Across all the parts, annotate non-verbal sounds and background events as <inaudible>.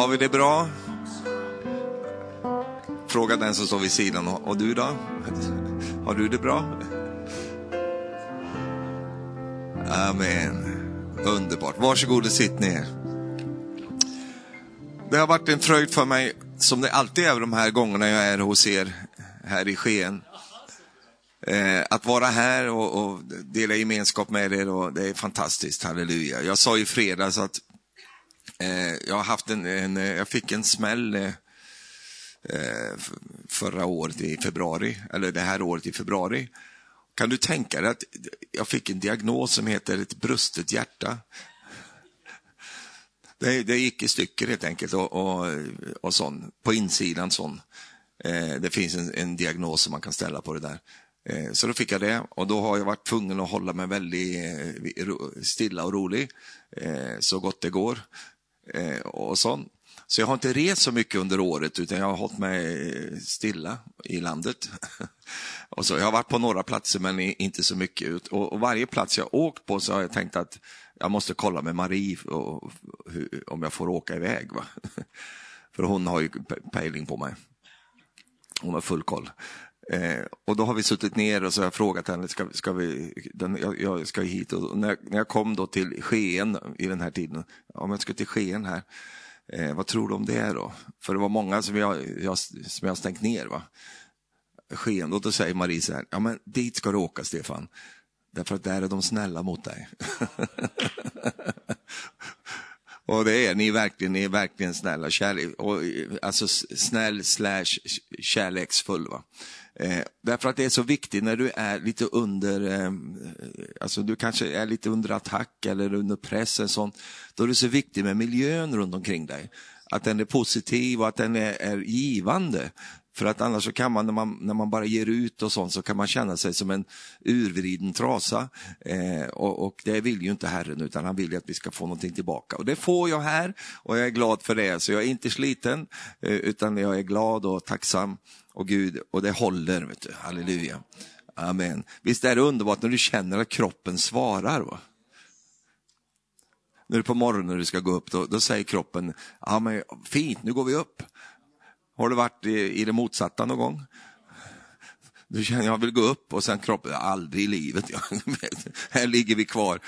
Har vi det bra? Fråga den som står vid sidan. Och du då? Har du det bra? Amen. Underbart. Varsågod och sitt ner. Det har varit en fröjd för mig, som det alltid är de här gångerna jag är hos er här i Skien. Eh, att vara här och, och, dela gemenskap med er, och det är fantastiskt, halleluja. Jag sa i fredags att Eh, jag, har haft en, en, eh, jag fick en smäll eh, eh förra året i februari, eller det här året i februari. Kan du tänka dig att jag fick en diagnos som heter ett brustet hjärta? Det, det gick i stycken helt enkelt och, och, och sån, på insidan sån. Eh, det finns en, en, diagnos som man kan ställa på det där. Eh, så då fick jag det och då har jag varit tvungen att hålla mig väldigt eh, stilla och rolig eh, så gott det går. Eh, och sånt. Så jag har inte rest så mycket under året utan jag har hållit mig stilla i landet. <laughs> och så, jag har varit på några platser men inte så mycket. Och, och varje plats jag åkt på så har jag tänkt att jag måste kolla med Marie och, hur, om jag får åka iväg. Va? <laughs> För hon har ju pejling på mig. Hon har full koll. Eh, och då har vi suttit ner och så har jag frågat henne, ska, ska vi, den, jag, jag, ska hit. Och när, när jag kom då till Skien i den här tiden, om jag ska till Skien här, Eh, vad tror du om det då? För det var många som jag, jag, som jag stängt ner. Va? Sken, och då säger Marie så här, ja men dit ska du åka Stefan. Därför att där är de snälla mot dig. <laughs> och det är ni verkligen, ni är verkligen snälla. Kärlek, och, eh, alltså snäll slash kärleksfull. Va? Eh, därför att det är så viktigt när du är lite under, eh, alltså du kanske är lite under attack eller under press, sånt, då är det så viktigt med miljön runt omkring dig. Att den är positiv och att den är, är givande. För att annars så kan man när, man, när man bara ger ut och sånt, så kan man känna sig som en urvriden trasa. Eh, och, och, det vill ju inte Herren, utan han vill ju att vi ska få någonting tillbaka. Och det får jag här, och jag är glad för det. Så jag är inte sliten, eh, utan jag är glad och tacksam och Gud, och det håller, vet du. halleluja. Amen. Visst är det underbart när du känner att kroppen svarar? Va? När du på morgonen när du ska gå upp, då, då säger kroppen, ja men fint, nu går vi upp. Har du varit i, i det motsatta någon gång? Du känner, jag vill gå upp och sen kroppen, aldrig i livet. <laughs> här ligger vi kvar.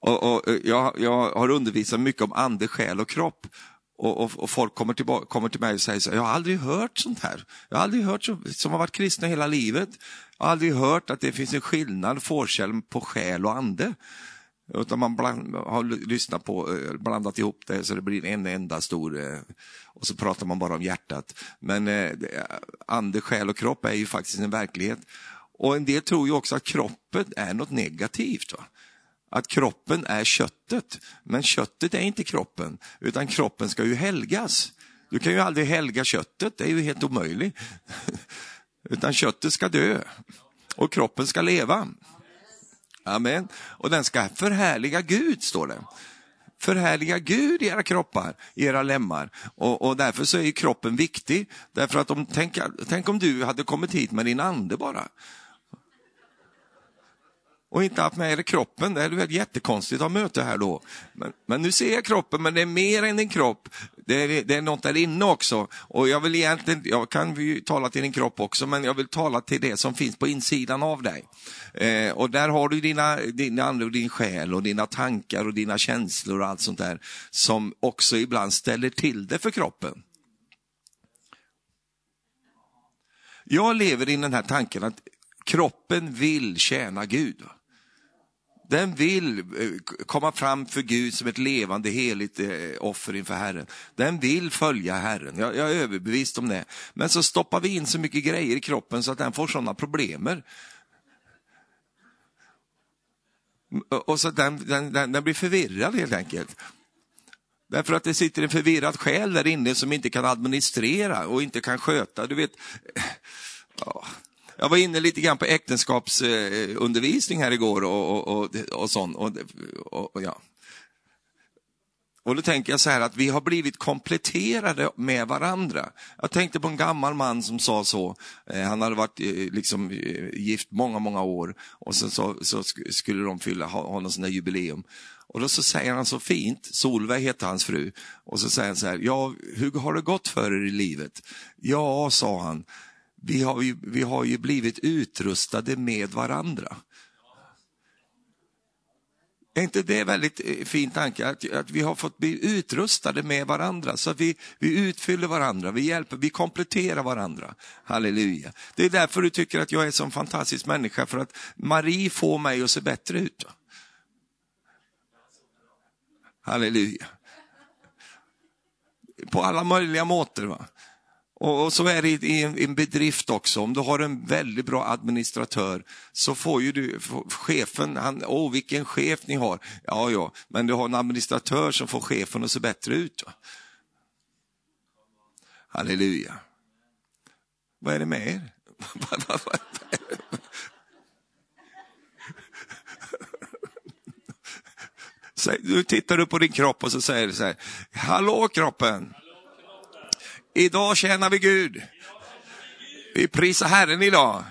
och, och jag, jag har undervisat mycket om ande, själ och kropp. Och, och, och, folk kommer, tillbaka, kommer till mig och säger så jag har aldrig hört sånt här. Jag har aldrig hört, så, som har varit kristna hela livet, jag har aldrig hört att det finns en skillnad, forskel på själ och ande. Utan man bland, har lyssnat på, eh, blandat ihop det så det blir en enda stor, eh, och så pratar man bara om hjärtat. Men eh, ande, själ och kropp är ju faktiskt en verklighet. Och en del tror ju också att kroppen är något negativt. Va? att kroppen är köttet. Men köttet är inte kroppen, utan kroppen ska ju helgas. Du kan ju aldrig helga köttet, det är ju helt omöjligt. <laughs> Utan köttet ska dö och kroppen ska leva. Amen. Och den ska förhärliga Gud, står det. Förhärliga Gud i era kroppar, i era lemmar. Och, och därför så är kroppen viktig. Därför att om, tänk, tänk om du hade kommit hit med din ande bara och inte haft med er kroppen. Det är väl jättekonstigt att ha möte här då. Men, men, nu ser jag kroppen, men det är mer än din kropp. Det är, det är något där inne också. Och jag vill egentligen, jag kan ju tala till din kropp också, men jag vill tala till det som finns på insidan av dig. Eh, och där har du dina, din ande och din själ och dina tankar och dina känslor och allt sånt där som också ibland ställer till det för kroppen. Jag lever i den här tanken att kroppen vill tjäna Gud. Den vill eh, komma fram för Gud som ett levande heligt eh, offer inför Herren. Den vill följa Herren, jag, jag är överbevist om det. Men så stoppar vi in så mycket grejer i kroppen så att den får sådana problemer. Och så den, den, den, den blir förvirrad helt enkelt. Därför att det sitter en förvirrad själ där inne som inte kan administrera och inte kan sköta. Du vet, eh, ja, jag var inne lite grann på äktenskapsundervisning här igår och, och, och, och sånt. Och, och, ja. och då tänker jag så här att vi har blivit kompletterade med varandra. Jag tänkte på en gammal man som sa så. Eh, han hade varit eh, liksom, eh, gift många, många år och sen så, så skulle de fylla, ha, ha någon sån där jubileum. Och då så säger han så fint, Solveig heter hans fru, och så säger han så här, ja, hur har det gått för er i livet? Ja, sa han, vi har ju, vi har ju blivit utrustade med varandra. Är inte det en väldigt eh, fin tanke? Att, att vi har fått bli utrustade med varandra, så att vi, vi utfyller varandra, vi hjälper, vi kompletterar varandra. Halleluja. Det är därför du tycker att jag är en sån fantastisk människa, för att Marie får mig att se bättre ut. Halleluja. På alla möjliga måter. Va? Och, så är det i en, bedrift också. Om du har en väldigt bra administratör så får ju du, chefen, han, åh vilken chef ni har. Ja, ja, men du har en administratör som får chefen att se bättre ut. Halleluja. Vad är det med er? <laughs> Nu tittar du på din kropp och så säger du så här, hallå kroppen! Idag tjänar vi Gud. Vi prisar Herren idag.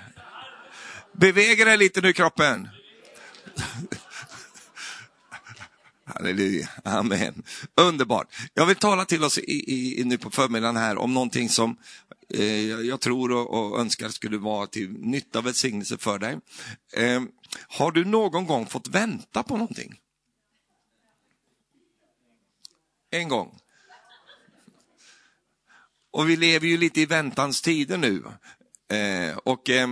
Beväger dig lite nu kroppen. Halleluja, amen. Underbart. Jag vill tala till oss i, i, nu på förmiddagen här om någonting som eh, jag tror och, och, önskar skulle vara till nytta och välsignelse för dig. Eh, har du någon gång fått vänta på någonting? En gång. Och vi lever ju lite i väntans tider nu. Eh, och eh,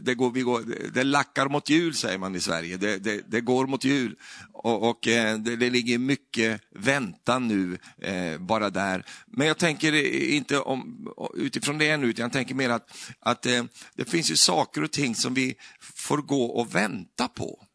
det, går, vi går, det lackar mot jul säger man i Sverige, det, det, det går mot jul. Och, och eh, det, det, ligger mycket väntan nu eh, bara där. Men jag tänker inte om, utifrån det nu, utan jag tänker mer att, att eh, det finns ju saker och ting som vi får gå och vänta på.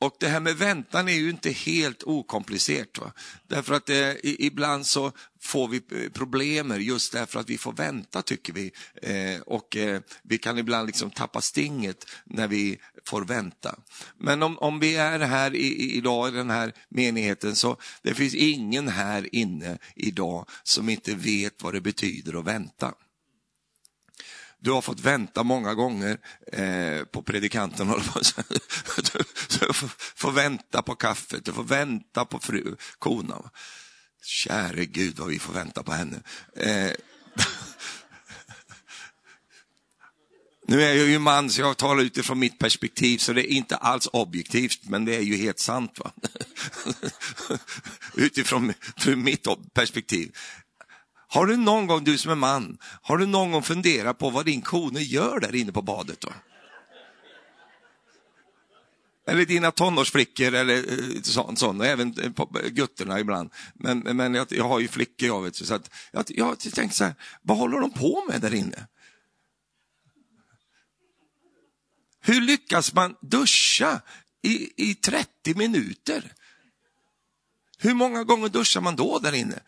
Och det här med väntan är ju inte helt okomplicerat. Va? Därför att eh, ibland så får vi eh, problemer problem just därför att vi får vänta tycker vi. Eh, och eh, vi kan ibland liksom tappa stinget när vi får vänta. Men om, om vi är här i, i, idag i den här menigheten så det finns ingen här inne idag som inte vet vad det betyder att vänta. Du har fått vänta många gånger eh, på predikanten. <laughs> du, du får vänta på kaffet, du får vänta på fru, kona. Käre Gud vad vi får vänta på henne. Eh, <laughs> Nu är jag ju man så jag talar utifrån mitt perspektiv så det är inte alls objektivt men det är ju helt sant. Va? <laughs> utifrån mitt perspektiv. Har du någon gång, du som är man, har du någon gång funderat på vad din kone gör där inne på badet? Då? Eller dina tonårsflickor eller eh, sånt, sånt. och även eh, eh, gutterna ibland. Men, men jag, jag har ju flickor jag vet så att jag, jag tänkte så här, vad håller de på med där inne? Hur lyckas man duscha i, i 30 minuter? Hur många gånger duschar man då där inne?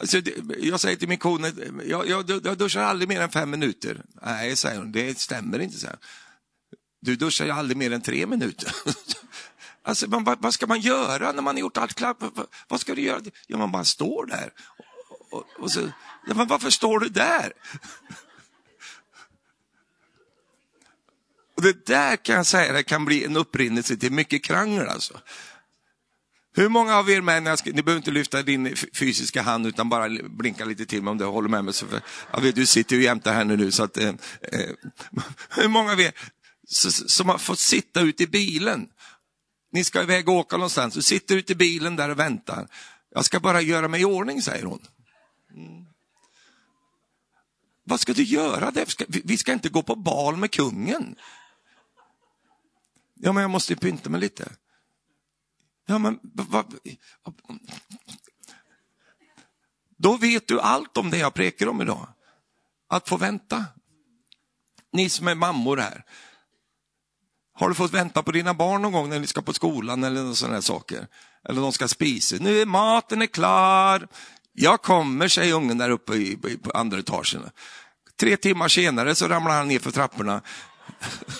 Alltså, jag säger till min kone, jag, jag, jag duschar aldrig mer än fem minuter. Nej, säger hon, det stämmer inte. Så här. Du duschar ju aldrig mer än tre minuter. <laughs> Alltså, man, vad, vad, ska man göra när man har gjort allt klart? Vad, vad, ska du göra? Ja, man bara står där. Och, och, och så, ja, men varför står du där? <laughs> Och det där kan jag säga, det kan bli en upprinnelse till mycket krangel alltså. Hur många av er män, ni behöver inte lyfta din fysiska hand utan bara blinka lite till mig om du håller med mig. jag vet, du sitter ju jämte henne nu. Så att, eh, eh <laughs> hur många av er som har fått sitta ute i bilen? Ni ska iväg och åka någonstans, du sitter ute i bilen där och väntar. Jag ska bara göra mig i ordning, säger hon. Mm. Vad ska du göra? Vi ska inte gå på bal med kungen. Ja, men jag måste pynta mig lite. Ja, men vad... Då vet du allt om det jag prekar om idag. Att få vänta. Ni som är mammor här. Har du fått vänta på dina barn någon gång när ni ska på skolan eller sådana saker? Eller de ska spisa. Nu är maten är klar. Jag kommer, säger ungen där uppe i, på andra etagen. Tre timmar senare så ramlar han ner för trapporna.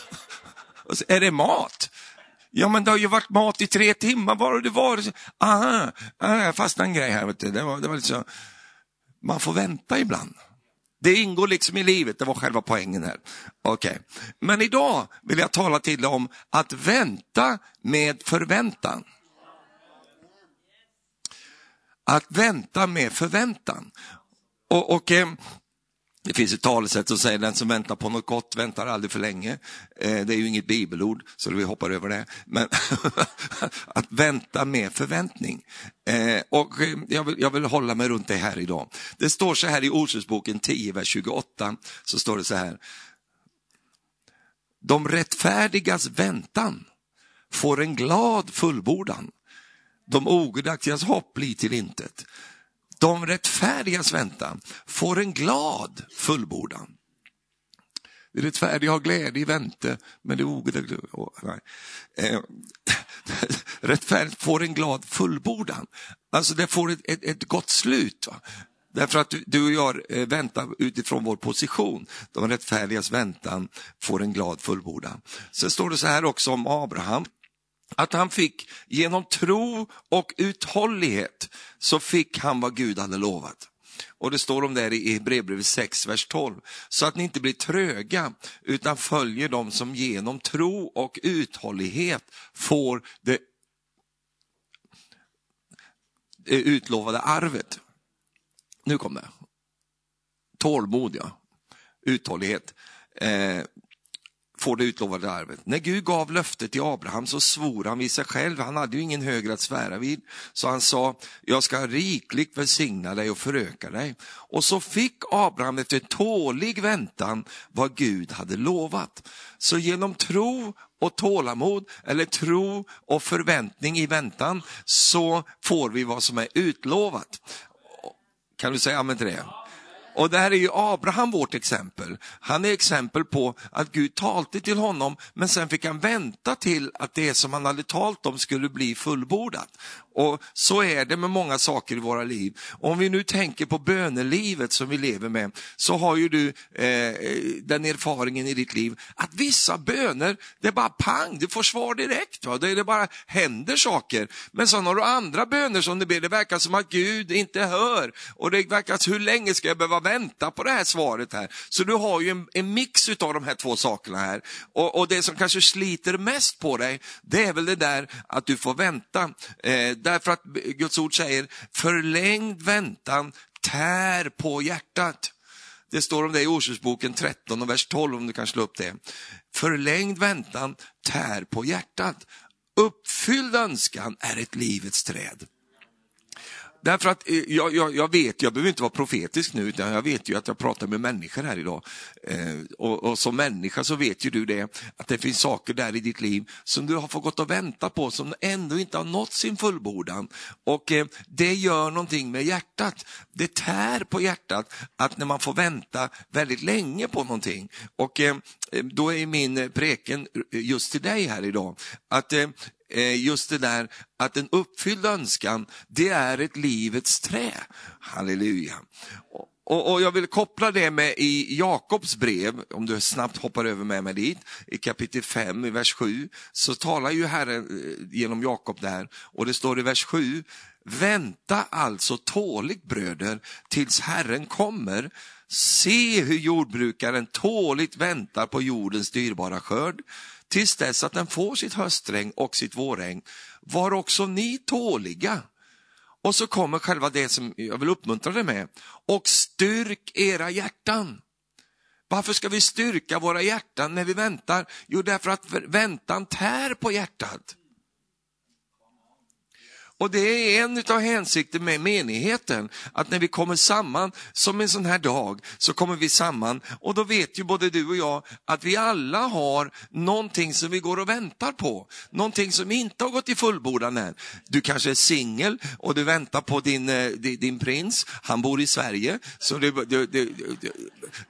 <laughs> är det mat? Ja, men det har ju varit mat i tre timmar. Var har det varit? Aha, aha jag fastnade en grej här. Vet du. Det var, det var liksom... Man får vänta ibland. Det ingår liksom i livet, det var själva poängen här. Okay. Men idag vill jag tala till dig om att vänta med förväntan. Att vänta med förväntan. Och, och eh, det finns ett talesätt som säger den som väntar på något gott väntar aldrig för länge. Eh, det är ju inget bibelord, så vi hoppar över det. Men <laughs> att vänta med förväntning. Eh, och eh, jag vill, jag vill hålla mig runt det här idag. Det står så här i Ordsboken 10, vers 28, så står det så här. De rättfärdigas väntan får en glad fullbordan. De ogudaktigas hopp blir till intet. De rättfärdigas väntan får en glad fullbordan. Det rättfärdiga har glädje i vänte, men det ogudaktiga... Oh, eh, <laughs> rättfärdigt får en glad fullbordan. Alltså det får ett, ett, ett gott slut. Va? Därför att du, du och jag eh, väntar utifrån vår position. De rättfärdigas väntan får en glad fullbordan. Sen står det så här också om Abraham att han fick genom tro och uthållighet så fick han vad Gud hade lovat. Och det står om det i Hebreerbrevet 6, vers 12. Så att ni inte blir tröga utan följer dem som genom tro och uthållighet får det utlovade arvet. Nu kom det. Tålmod, ja. Uthållighet. Eh, får det utlovade arvet. När Gud gav löftet till Abraham så svor han vid sig själv, han hade ju ingen högre att svära vid. Så han sa, jag ska rikligt välsigna dig och föröka dig. Och så fick Abraham efter tålig väntan vad Gud hade lovat. Så genom tro och tålamod, eller tro och förväntning i väntan, så får vi vad som är utlovat. Kan du säga amen till det? Och där är ju Abraham vårt exempel. Han är exempel på att Gud talte till honom, men sen fick han vänta till att det som han hade talt om skulle bli fullbordat. Och så är det med många saker i våra liv. Om vi nu tänker på bönelivet som vi lever med, så har ju du eh, den erfaringen i ditt liv att vissa böner, det är bara pang, du får svar direkt. Va? Det, det bara händer saker. Men så har du andra böner som det ber, det verkar som att Gud inte hör. Och det verkar som, hur länge ska jag behöva vänta på det här svaret här? Så du har ju en, en mix av de här två sakerna här. Och, och, det som kanske sliter mest på dig, det är väl det där att du får vänta. Eh, Därför att Guds ord säger förlängd väntan tär på hjärtat. Det står om det i Orsaksboken 13 och vers 12 om du kan slå upp det. Förlängd väntan tär på hjärtat. Uppfylld önskan är ett livets träd. Därför att eh, jag, jag, jag, vet, jag behöver inte vara profetisk nu, utan jag vet ju att jag pratar med människor här idag. Eh, och, och, som människa så vet ju du det, att det finns saker där i ditt liv som du har fått gått och vänta på, som ändå inte har nått sin fullbordan. Och eh, det gör någonting med hjärtat. Det tär på hjärtat att när man får vänta väldigt länge på någonting. Och eh, då är min preken just till dig här idag, att Eh, Eh, just det där att en uppfylld önskan, det är ett livets trä. Halleluja. Och, och, jag vill koppla det med i Jakobs brev, om du snabbt hoppar över med mig dit, i kapitel 5, i vers 7, så talar ju Herren eh, genom Jakob där, och det står i vers 7, vänta alltså tåligt bröder tills Herren kommer, se hur jordbrukaren tåligt väntar på jordens dyrbara skörd, tills dess att den får sitt höstregn och sitt vårregn. Var också ni tåliga. Och så kommer själva det som jag vill uppmuntra dig med. Och styrk era hjärtan. Varför ska vi styrka våra hjärtan när vi väntar? Jo, därför att väntan tär på hjärtat. Och det är en av hänsikten med menigheten, att när vi kommer samman som en sån här dag, så kommer vi samman och då vet ju både du och jag att vi alla har någonting som vi går och väntar på. Någonting som inte har gått i fullbordan än. Du kanske är singel och du väntar på din, eh, din, din, prins, han bor i Sverige, så det, du, du,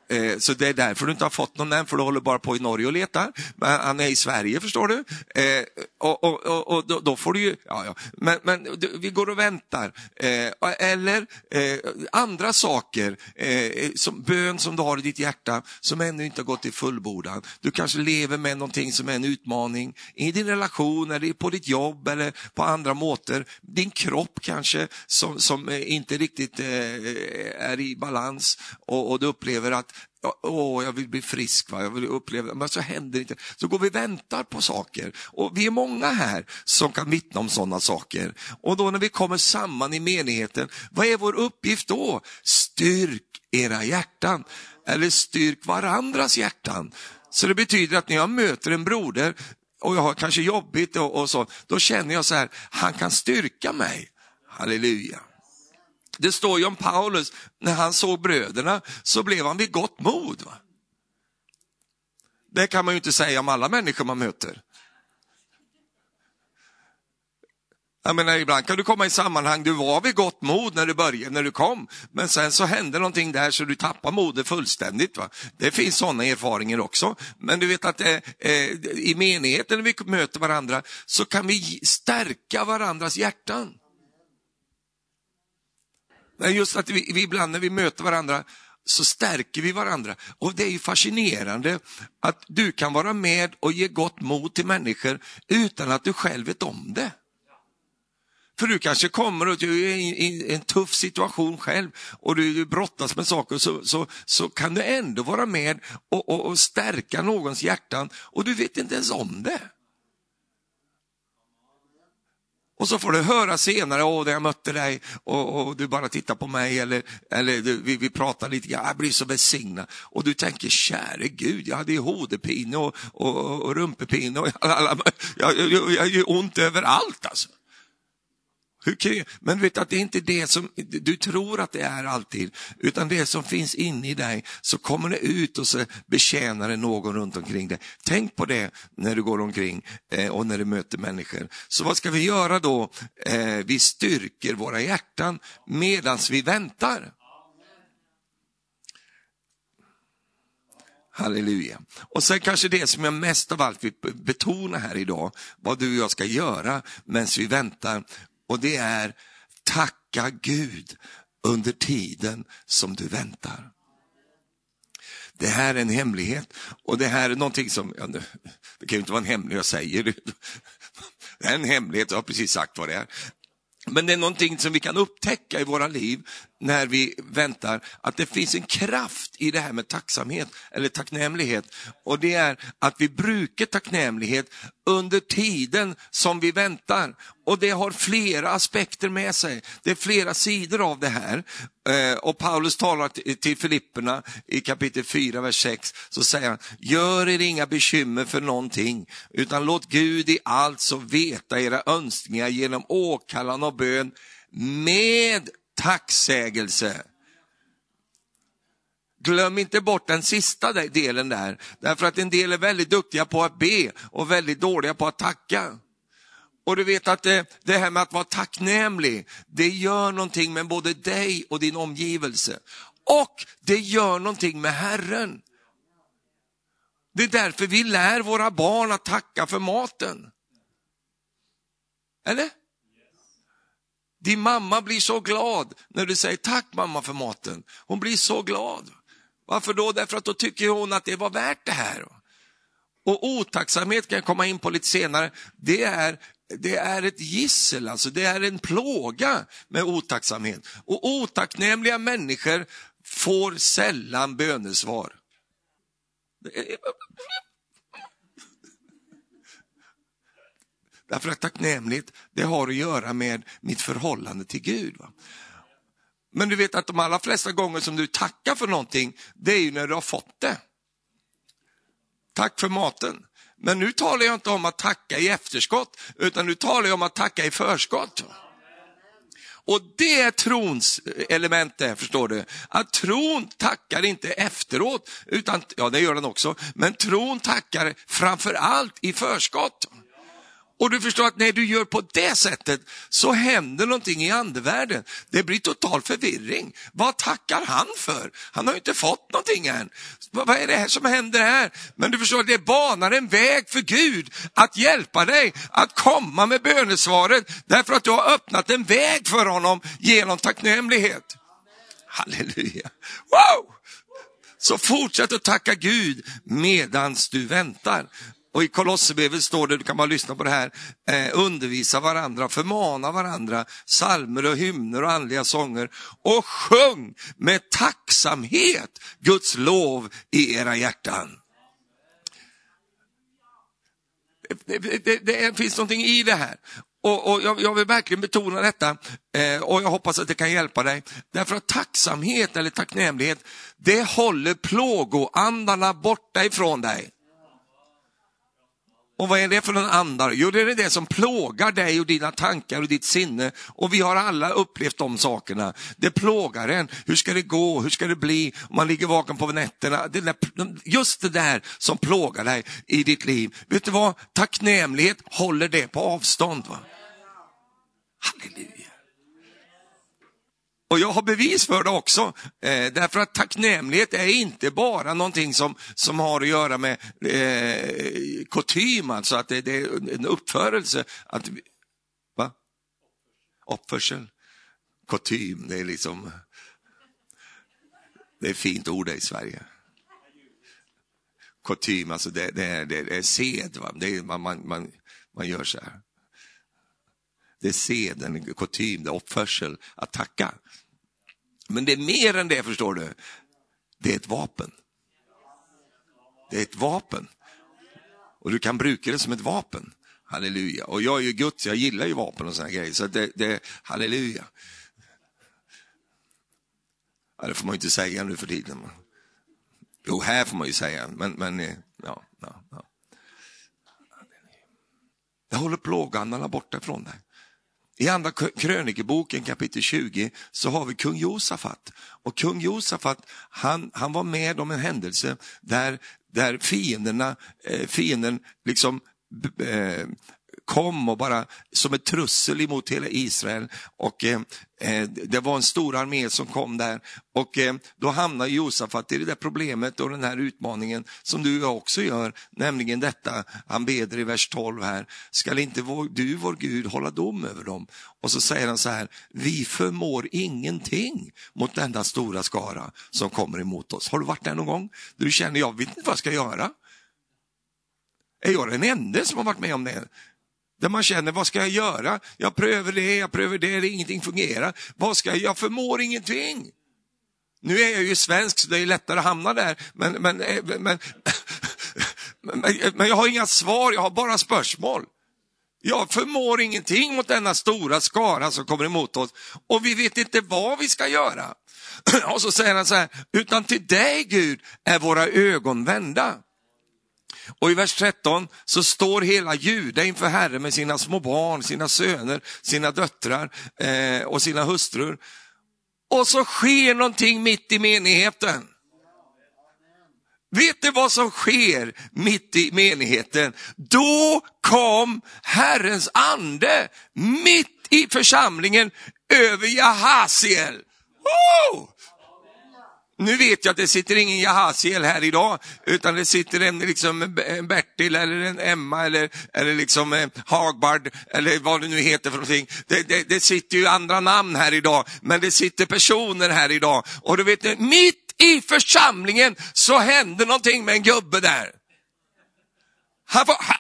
eh, så det är därför du inte har fått någon än, för du håller bara på i Norge och letar. Men han är i Sverige, förstår du. Eh, och, och, och, och då, då, får du ju, ja, ja. Men, men men vi går och väntar. Eh, eller eh, andra saker, eh, eh, som bön som du har i ditt hjärta som ännu inte har gått i fullbordan. Du kanske lever med någonting som är en utmaning i din relation eller på ditt jobb eller på andra måter. Din kropp kanske som, som eh, inte riktigt eh, är i balans och, och du upplever att Åh, jag vill bli frisk, va? jag vill uppleva, men så händer det inte. Så går vi och väntar på saker. Och vi är många här som kan vittna om sådana saker. Och då när vi kommer samman i menigheten, vad är vår uppgift då? Styrk era hjärtan, eller styrk varandras hjärtan. Så det betyder att när jag möter en broder och jag har kanske jobbigt och, och så, då känner jag så här, han kan styrka mig. Halleluja. Det står ju om Paulus, när han såg bröderna så blev han vid gott mod. Va? Det kan man ju inte säga om alla människor man möter. Jag menar, ibland kan du komma i sammanhang, du var vid gott mod när du började, när du kom, men sen så hände någonting där så du tappar modet fullständigt. Va? Det finns sådana erfarenheter också, men du vet att eh, eh, i menigheten när vi möter varandra så kan vi stärka varandras hjärtan. Men just att vi, vi ibland när vi möter varandra så stärker vi varandra. Och det är ju fascinerande att du kan vara med och ge gott mod till människor utan att du själv vet om det. För du kanske kommer och du är i en tuff situation själv och du brottas med saker så, så, så kan du ändå vara med och, och, och stärka någons hjärtan och du vet inte ens om det. Och så får du höra senare, åh, jag mötte dig och, och, du bara tittar på mig eller, eller du, vi, vi pratar lite grann, jag blir så välsignad. Och du tänker, käre Gud, jag hade ju hodepine och, och, och rumpepine och <laughs> alla, jag, jag, jag, jag gör ont överallt alltså. Hur, men vet att det är inte det som du tror att det är alltid, utan det som finns inne i dig, så kommer det ut och så betjänar det någon runt omkring dig. Tänk på det när du går omkring eh, och när du möter människor. Så vad ska vi göra då? Eh, vi styrker våra hjärtan medan vi väntar. Halleluja. Och sen kanske det som jag mest av allt vill betona här idag, vad du och jag ska göra medan vi väntar och det är tacka Gud under tiden som du väntar. Det här är en hemlighet och det här är någonting som, ja, det kan ju inte vara en hemlighet jag säger, <laughs> det är en hemlighet, jag har precis sagt vad det är. Men det är någonting som vi kan upptäcka i våra liv när vi väntar, att det finns en kraft i det här med tacksamhet eller tacknämlighet. Och det är att vi brukar tacknämlighet under tiden som vi väntar. Och det har flera aspekter med sig. Det är flera sidor av det här. Eh, och Paulus talar till Filipperna i kapitel 4, vers 6, så säger han, gör er inga bekymmer för någonting, utan låt Gud i allt så veta era önskningar genom åkallan och bön med tacksägelse. Glöm inte bort den sista delen där, därför att en del är väldigt duktiga på att be och väldigt dåliga på att tacka. Och du vet att det, det här med att vara tacknämlig, det gör någonting med både dig och din omgivelse. Och det gör någonting med Herren. Det är därför vi lär våra barn att tacka för maten. Eller? Din mamma blir så glad när du säger tack mamma för maten. Hon blir så glad. Varför då? Därför att då tycker hon att det var värt det här. Och otacksamhet kan jag komma in på lite senare. Det är, det är ett gissel, alltså. det är en plåga med otacksamhet. Och otacknämliga människor får sällan bönesvar. Därför att tacknämlighet, det har att göra med mitt förhållande till Gud. Va? Men du vet att de allra flesta gånger som du tackar för någonting, det är ju när du har fått det. Tack för maten. Men nu talar jag inte om att tacka i efterskott, utan nu talar jag om att tacka i förskott. Och det är trons element det, förstår du. Att tron tackar inte efteråt, utan, ja det gör den också, men tron tackar framför allt i förskott. Och du förstår att när du gör på det sättet så händer någonting i andevärlden. Det blir total förvirring. Vad tackar han för? Han har ju inte fått någonting än. Vad är det här som händer här? Men du förstår, det banar en väg för Gud att hjälpa dig att komma med bönesvaret därför att du har öppnat en väg för honom genom tacknämlighet. Halleluja. Wow! Så fortsätt att tacka Gud medans du väntar. Och i Kolosserbrevet står det, du kan bara lyssna på det här, eh, undervisa varandra, förmana varandra, salmer och hymner och andliga sånger och sjung med tacksamhet Guds lov i era hjärtan. Det, det, det, det finns någonting i det här. Och, och jag, jag, vill verkligen betona detta eh, och jag hoppas att det kan hjälpa dig. Därför att tacksamhet eller tacknämlighet, det håller plågoandarna borta ifrån dig. Och vad är det för en andar? Jo, det är det som plågar dig och dina tankar och ditt sinne. Och vi har alla upplevt de sakerna. Det plågar en. Hur ska det gå? Hur ska det bli? Man ligger vaken på nätterna. Det där, just det där som plågar dig i ditt liv. Vet du vad? Tacknämlighet håller det på avstånd. Va? Halleluja. Och jag har bevis för det också, eh, därför att tacknämlighet är inte bara någonting som, som har att göra med eh, kutym, alltså att det, det, är en uppförelse. Att, va? Uppförsel. Kutym, det är liksom, det är ett fint ord i Sverige. Kutym, alltså det, det, är, det är sed, va? Det är, man, man, man, man gör så här. Det är seden, kutym, det är uppförsel, att tacka. Men det är mer än det, förstår du. Det är ett vapen. Det är ett vapen. Och du kan bruka det som ett vapen. Halleluja. Och jag är ju Guds, jag gillar ju vapen och såna grejer. Så det, det halleluja. Ja, det får man ju inte säga nu för tiden. Jo, här får man ju säga, men, men eh, ja, ja, ja. Jag håller plågoandarna borta ifrån dig. I andra krönikeboken kapitel 20 så har vi kung Josafat. Och kung Josafat han, han var med om en händelse där, där fienderna, eh, fienden liksom eh, kom och bara som ett trussel emot hela Israel. Och eh, eh, Det var en stor armé som kom där och eh, då hamnar Josafat i det där problemet och den här utmaningen som du också gör, nämligen detta, han beder i vers 12 här, skall inte vår, du, vår Gud, hålla dom över dem? Och så säger han så här, vi förmår ingenting mot denna stora skara som kommer emot oss. Har du varit där någon gång? Du känner, jag vet inte vad jag ska göra. Är jag den enda som har varit med om det? Där man känner, vad ska jag göra? Jag prövar det, jag prövar det, ingenting fungerar. Vad ska jag, jag förmår ingenting. Nu är jag ju svensk så det är lättare att hamna där, men, men, eh, men, <laughs> men, men jag har inga svar, jag har bara spörsmål. Jag förmår ingenting mot denna stora skara som kommer emot oss och vi vet inte vad vi ska göra. <clears throat> Och så säger han så här, utan till dig Gud är våra ögon vända. Och i vers 13 så står hela Juda inför Herren med sina små barn, sina söner, sina döttrar eh, och sina hustrur. Och så sker någonting mitt i menigheten. Vet du vad som sker mitt i menigheten? Då kom Herrens ande mitt i församlingen över Jahasiel. Oh! Nu vet jag att det sitter ingen Jahaziel här idag, utan det sitter en, liksom, en Bertil eller en Emma eller, eller liksom en Hagbard eller vad det nu heter för någonting. Det, det, det, sitter ju andra namn här idag, men det sitter personer här idag. Och du vet, eh, mitt i församlingen så hände någonting med en gubbe där. Han får, han,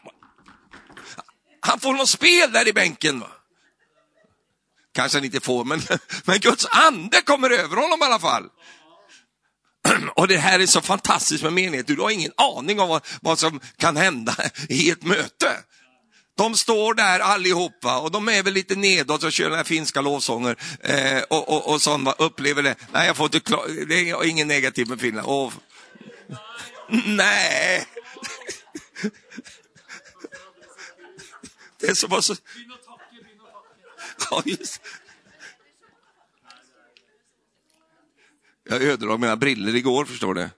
han får något spel där i bänken. Va? Kanske han inte får, men, <laughs> men Guds ande kommer över honom i alla fall. <clears throat> Och det här är så fantastiskt med menighet, du har ingen aning om vad, vad som kan hända i ett möte. De står där allihopa och de är väl lite nedåt och kör den här finska lovsånger eh, och, och, och sånt, upplever det. Nej, jag får inte klar, det är ingen negativ med Finland. Och, <laughs> nej. <laughs> Det är som så... Ja, just. Jag ödelade mina briller igår, förstår du.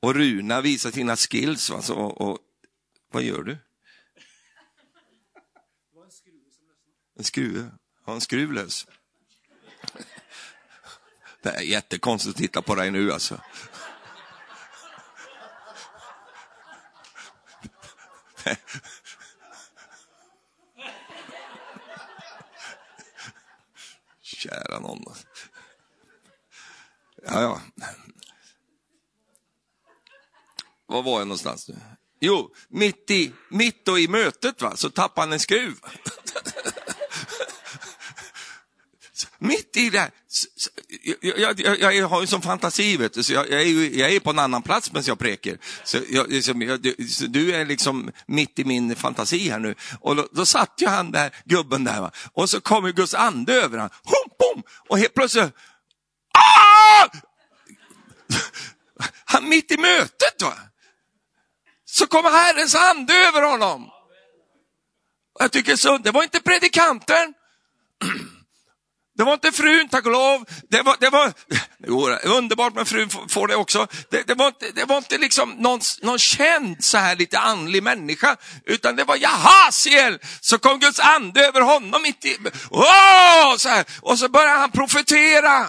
Och Runa visar sina skills. Alltså, och, och, vad gör du? En skruv, ja, en skruv lös. Det är jättekonstigt att titta på dig nu alltså. Kära någon. Alltså. Ja, ja. Var var jag någonstans nu? Jo, mitt i, mitt i mötet va, så tappade han en skruv. mitt i det jag, jag, jag, har ju som fantasi, vet du, så jag, jag, är ju, jag är på en annan plats medan jag preker. Så jag, så du är liksom mitt i min fantasi här nu. Och då, då satt ju han där, gubben där, va? och så kommer Guds ande över honom. Hum, bom! Och helt plötsligt, han mitt i mötet, va? så kommer Herrens ande över honom. Jag tycker så, det var inte predikanten. Det var inte frun, tack och lov. Det var, det var jo, underbart med frun får det också. Det, det, var inte, det var inte liksom någon, någon känd så här lite andlig människa, utan det var Jahasiel. Så kom Guds ande över honom mitt i, oh, så här. och så började han profetera.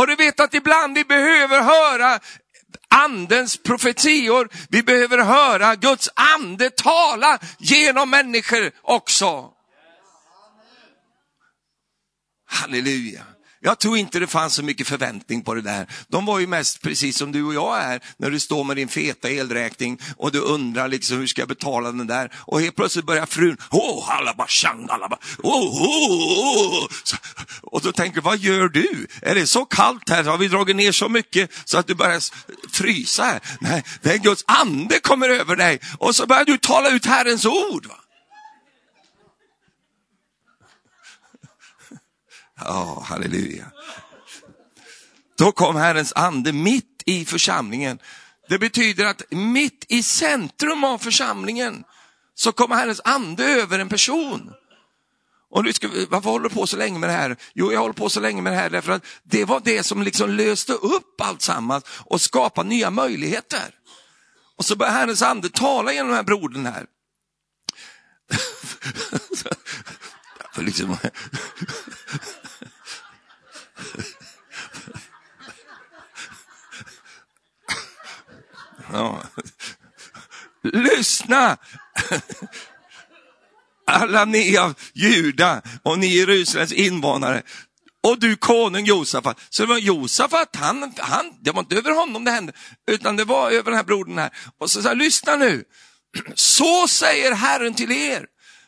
Och du vet att ibland vi behöver höra andens profetior. Vi behöver höra Guds ande tala genom människor också. Halleluja. Jag tror inte det fanns så mycket förväntning på det där. De var ju mest precis som du och jag är, när du står med din feta elräkning och du undrar liksom hur ska jag betala den där? Och helt plötsligt börjar frun, oh, halabashang, halaba, oh, oh, oh. Och då tänker du, vad gör du? Är det så kallt här? Har vi dragit ner så mycket så att du börjar frysa här? Nej, det är Guds ande kommer över dig och så börjar du tala ut Herrens ord. Va? Ja, oh, halleluja. Då kom Herrens ande mitt i församlingen. Det betyder att mitt i centrum av församlingen så kommer Herrens ande över en person. Och nu ska vi, varför håller du på så länge med det här? Jo, jag håller på så länge med det här därför att det var det som liksom löste upp allt sammans och skapade nya möjligheter. Och så börjar Herrens ande tala genom den här brodern här. <laughs> för liksom, Lyssna! Alla ni av Juda och ni Jerusalems invånare och du konung Josafat. Så det var Josafat, han, han, det var inte över honom det hände, utan det var över den här brodern här. Och så sa lyssna nu. Så säger Herren till er.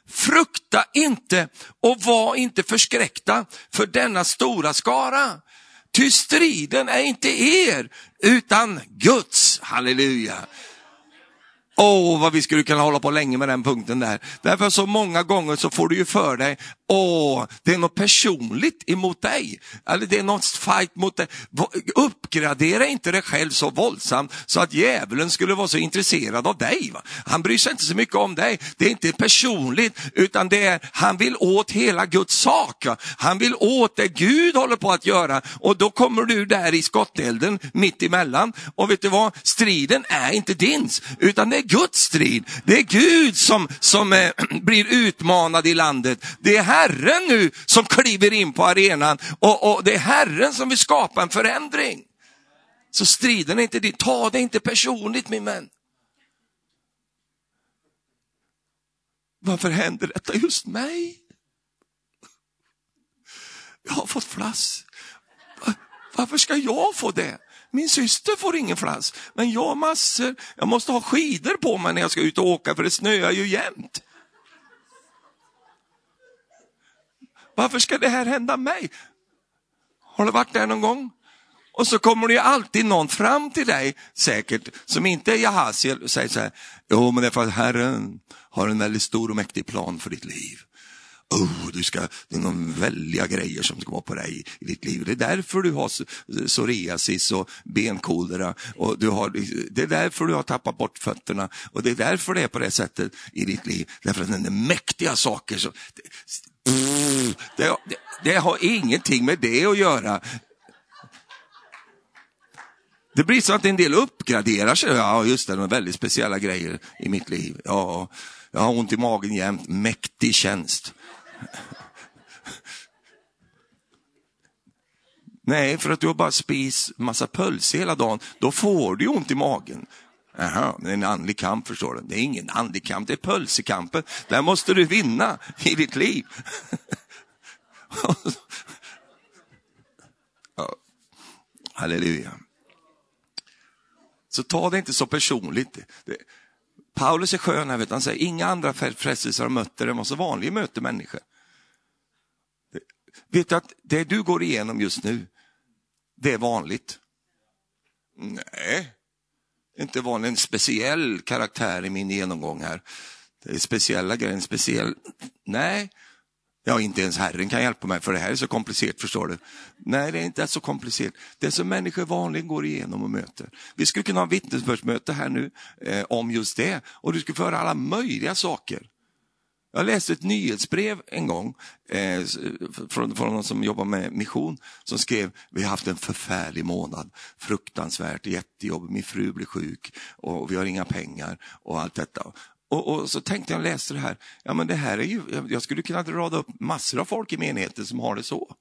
Frukta inte och var inte förskräckta för denna stora skara. Ty striden är inte er, utan Guds. Halleluja. Åh, oh, vad vi skulle kunna hålla på länge med den punkten där. Därför så många gånger så får du ju för dig, åh, oh, det är något personligt emot dig. Eller det är något fight mot dig. Uppgradera inte dig själv så våldsamt så att djävulen skulle vara så intresserad av dig. Va? Han bryr sig inte så mycket om dig. Det är inte personligt, utan det är, han vill åt hela Guds sak. Va? Han vill åt det Gud håller på att göra och då kommer du där i skottelden mitt emellan. Och vet du vad, striden är inte din, utan det är Guds strid. Det är Gud som, som eh, <clears throat> blir utmanad i landet. Det är Herren nu som kliver in på arenan och, och det är Herren som vill skapa en förändring. Så striden är inte din. Ta det inte personligt min vän. Varför händer detta just mig? Jag har fått flass. Varför ska jag få det? Min syster får ingen flass, men jag har massor. Jag måste ha skidor på mig när jag ska ut och åka för det snöar ju jämt. Varför ska det här hända mig? Har du varit där någon gång? Och så kommer det ju alltid någon fram till dig, säkert, som inte är Jahaziel och säger så här, jo men det är för att Herren har en väldigt stor och mäktig plan för ditt liv oh, du ska, det är någon väldiga grejer som ska vara på dig i ditt liv. Det är därför du har psoriasis och benkolera och du har, det är därför du har tappat bort fötterna och det är därför det är på det sättet i ditt liv. Därför att det är mäktiga saker. Så, det, det, det har ingenting med det att göra. Det blir så att en del uppgraderar sig. Ja, just det, de väldigt speciella grejer i mitt liv. Ja, Jag har ont i magen jämt, mäktig tjänst. Nej, för att du har bara spis massa pölse hela dagen, då får du ont i magen. Jaha, det är en andlig kamp förstår du. Det är ingen andlig kamp, det är pölsekampen. Där måste du vinna i ditt liv. <laughs> ja. Halleluja. Så ta det inte så personligt. Det, Paulus är skön här, vet han säger inga andra frestelser har mött er än vad som vanligen möter människor. Vet du att det du går igenom just nu, det är vanligt? Nej, inte vanligt. En speciell karaktär i min genomgång här. Det är speciella grejer, en speciell... Nej, Ja, inte ens Herren kan hjälpa mig för det här är så komplicerat, förstår du. Nej, det är inte så komplicerat. Det är som människor vanligen går igenom och möter. Vi skulle kunna ha vittnesbördsmöte här nu eh, om just det och du skulle få höra alla möjliga saker. Jag läste ett nyhetsbrev en gång eh, från, från någon som jobbar med mission som skrev vi har haft en förfärlig månad, fruktansvärt, jättejobb, min fru blir sjuk och vi har inga pengar och allt detta. Och, och, så tänkte jag läste det här, ja men det här är ju, jag skulle kunna rada upp massor av folk i menigheten som har det så.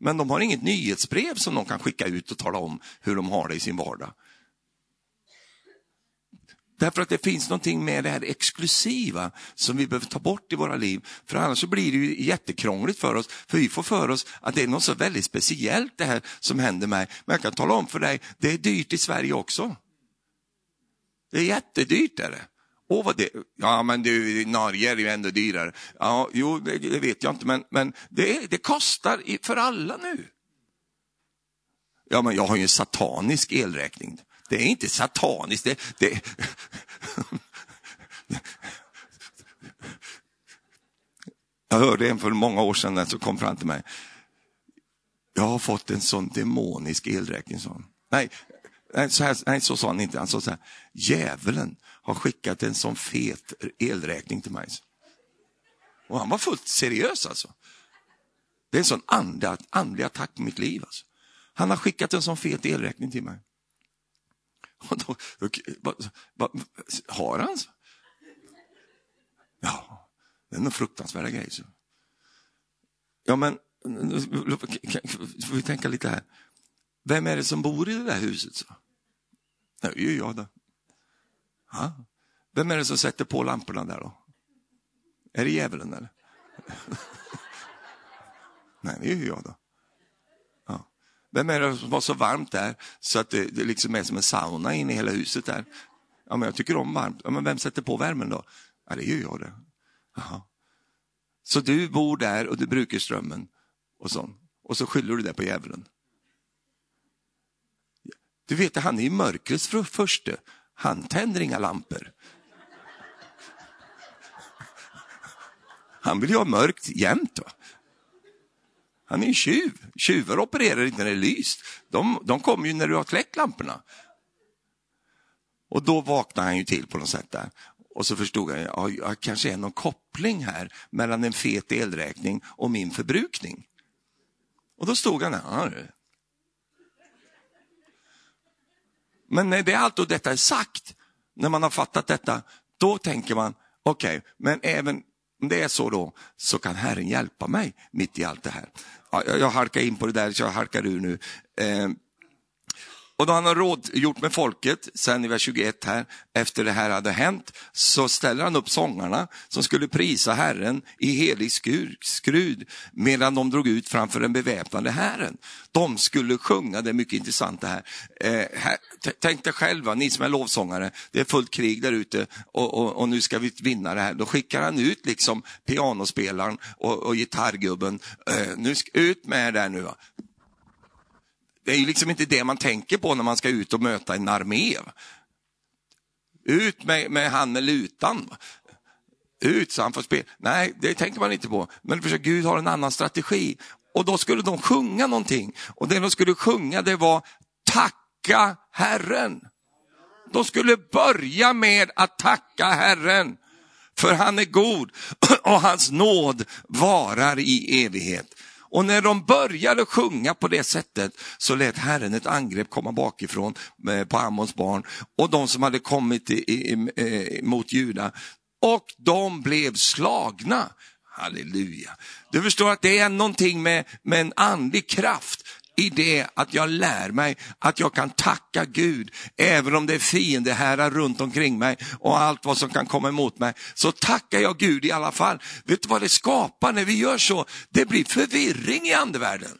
Men de har inget nyhetsbrev som de kan skicka ut och tala om hur de har det i sin vardag. Därför att det finns någonting med det här exklusiva som vi behöver ta bort i våra liv. För annars så blir det ju jättekrångligt för oss. För vi får för oss att det är något så väldigt speciellt det här som händer mig. Men jag kan tala om för dig, det är dyrt i Sverige också. Det är jättedyrt. Är det. Åh, vad det, ja, men du, Norge är ju ändå dyrare. Ja, jo, det, det vet jag inte, men, men det, det kostar för alla nu. Ja, men jag har ju en satanisk elräkning. Det är inte sataniskt. Det, det... Jag hörde en för många år sedan som kom fram till mig. Jag har fått en sån demonisk elräkning. sa Nej, Nej så, här, nej, så sa han inte. Han sa så här, djävulen har skickat en sån fet elräkning till mig. Och han var fullt seriös alltså. Det är en sån andlig, andlig attack på mitt liv. Alltså. Han har skickat en sån fet elräkning till mig. <laughs> Och då, då, va, va, har han? Ja, det är nog fruktansvärda grejer. Så. Ja, men får vi tänka lite här. Vem är det som bor i det där huset? Så? Det är ju jag då. Ha? Vem är det som sätter på lamporna där då? Är det djävulen eller? <laughs> Nej, det är ju jag då. Vem är det som var så varmt där så att det, det liksom är som en sauna inne i hela huset där? Ja, men jag tycker om varmt. Ja, men vem sätter på värmen då? Ja, det gör jag det. Jaha. Så du bor där och du brukar strömmen och så. Och så skyller du det på djävulen. Du vet, han är ju mörkrets förste. Han tänder inga lampor. Han vill ju ha mörkt jämt. Va? Han är en tjuv. Tjuvar opererar inte när det är lyst. De, de kommer ju när du har kläckt lamporna. Och då vaknade han ju till på något sätt där. Och så förstod han, ja, jag kanske är någon koppling här mellan en fet elräkning och min förbrukning. Och då stod han där, Men när det är allt och detta är sagt, när man har fattat detta, då tänker man, okej, okay, men även om det är så då, så kan Herren hjälpa mig mitt i allt det här. Ja, jag halkar in på det där, så jag halkar ur nu. Eh, och då han har rådgjort med folket, sen i vers 21 här, efter det här hade hänt, så ställer han upp sångarna som skulle prisa Herren i helig skrud, medan de drog ut framför den beväpnade Herren. De skulle sjunga, det är mycket intressant det här. Eh, här tänk dig själva, ni som är lovsångare, det är fullt krig där ute och, och, och, nu ska vi vinna det här. Då skickar han ut liksom pianospelaren och, och gitarrgubben, eh, nu ska, ut med er där nu. Va? Det är ju liksom inte det man tänker på när man ska ut och möta en armé. Ut med, med han eller utan. Ut så han får spela. Nej, det tänker man inte på. Men för Gud har en annan strategi. Och då skulle de sjunga någonting. Och det de skulle sjunga det var tacka Herren. De skulle börja med att tacka Herren. För han är god <clears throat> och hans nåd varar i evighet. Och när de började sjunga på det sättet så lät Herren ett angrepp komma bakifrån eh, på Ammons barn och de som hade kommit i, i, i, eh, mot Juda. Och de blev slagna. Halleluja. Du förstår att det är någonting med, med en andlig kraft i det att jag lär mig att jag kan tacka Gud, även om det är fiendehärar runt omkring mig och allt vad som kan komma emot mig, så tackar jag Gud i alla fall. Vet du vad det skapar när vi gör så? Det blir förvirring i andevärlden.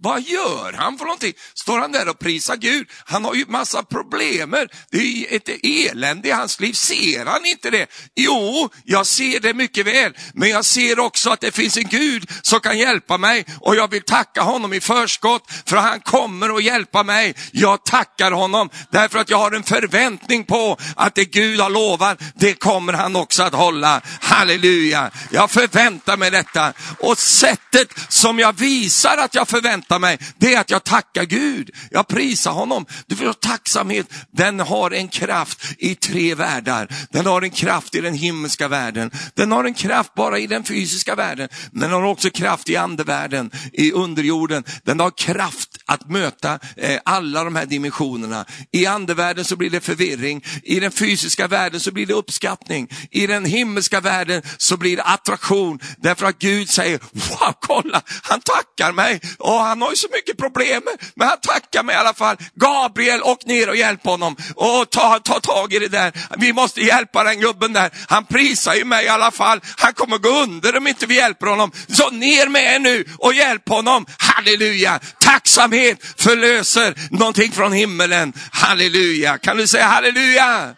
Vad gör han för någonting? Står han där och prisar Gud? Han har ju massa problem. Det är ett elände i hans liv. Ser han inte det? Jo, jag ser det mycket väl. Men jag ser också att det finns en Gud som kan hjälpa mig och jag vill tacka honom i förskott för han kommer att hjälpa mig. Jag tackar honom därför att jag har en förväntning på att det Gud har lovat, det kommer han också att hålla. Halleluja! Jag förväntar mig detta och sättet som jag visar att jag förväntar förväntar mig, det är att jag tackar Gud. Jag prisar honom. Du förstår, tacksamhet, den har en kraft i tre världar. Den har en kraft i den himmelska världen. Den har en kraft bara i den fysiska världen. Den har också kraft i andevärlden, i underjorden. Den har kraft att möta eh, alla de här dimensionerna. I andevärlden så blir det förvirring. I den fysiska världen så blir det uppskattning. I den himmelska världen så blir det attraktion. Därför att Gud säger, wow, kolla, han tackar mig. Och han han har ju så mycket problem, men han tackar mig i alla fall. Gabriel, åk ner och hjälp honom. Och ta, ta tag i det där. Vi måste hjälpa den gubben där. Han prisar ju mig i alla fall. Han kommer gå under om inte vi hjälper honom. Så ner med er nu och hjälp honom. Halleluja! Tacksamhet förlöser någonting från himmelen. Halleluja! Kan du säga halleluja?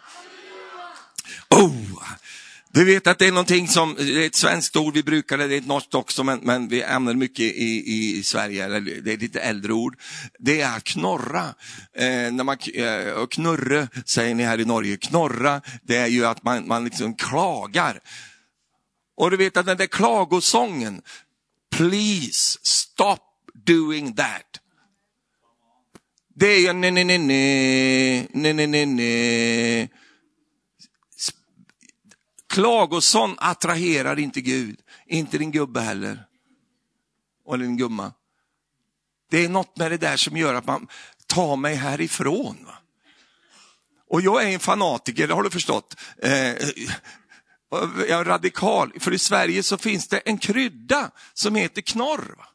Oh, du vet att det är någonting som, det är ett svenskt ord, vi brukar det, det är ett norskt också, men, men vi använder mycket i, i Sverige, det är ett lite äldre ord. Det är att knorra. Eh, när man, eh, knurre säger ni här i Norge, knorra, det är ju att man, man liksom klagar. Och du vet att den där klagosången, please stop doing that. Det är ju ne ne ne ne ne ne ne ne Klagosång attraherar inte Gud, inte din gubbe heller. Och din gumma. Det är något med det där som gör att man tar mig härifrån. Va? Och jag är en fanatiker, det har du förstått. Eh, jag är radikal, för i Sverige så finns det en krydda som heter knorr. Va?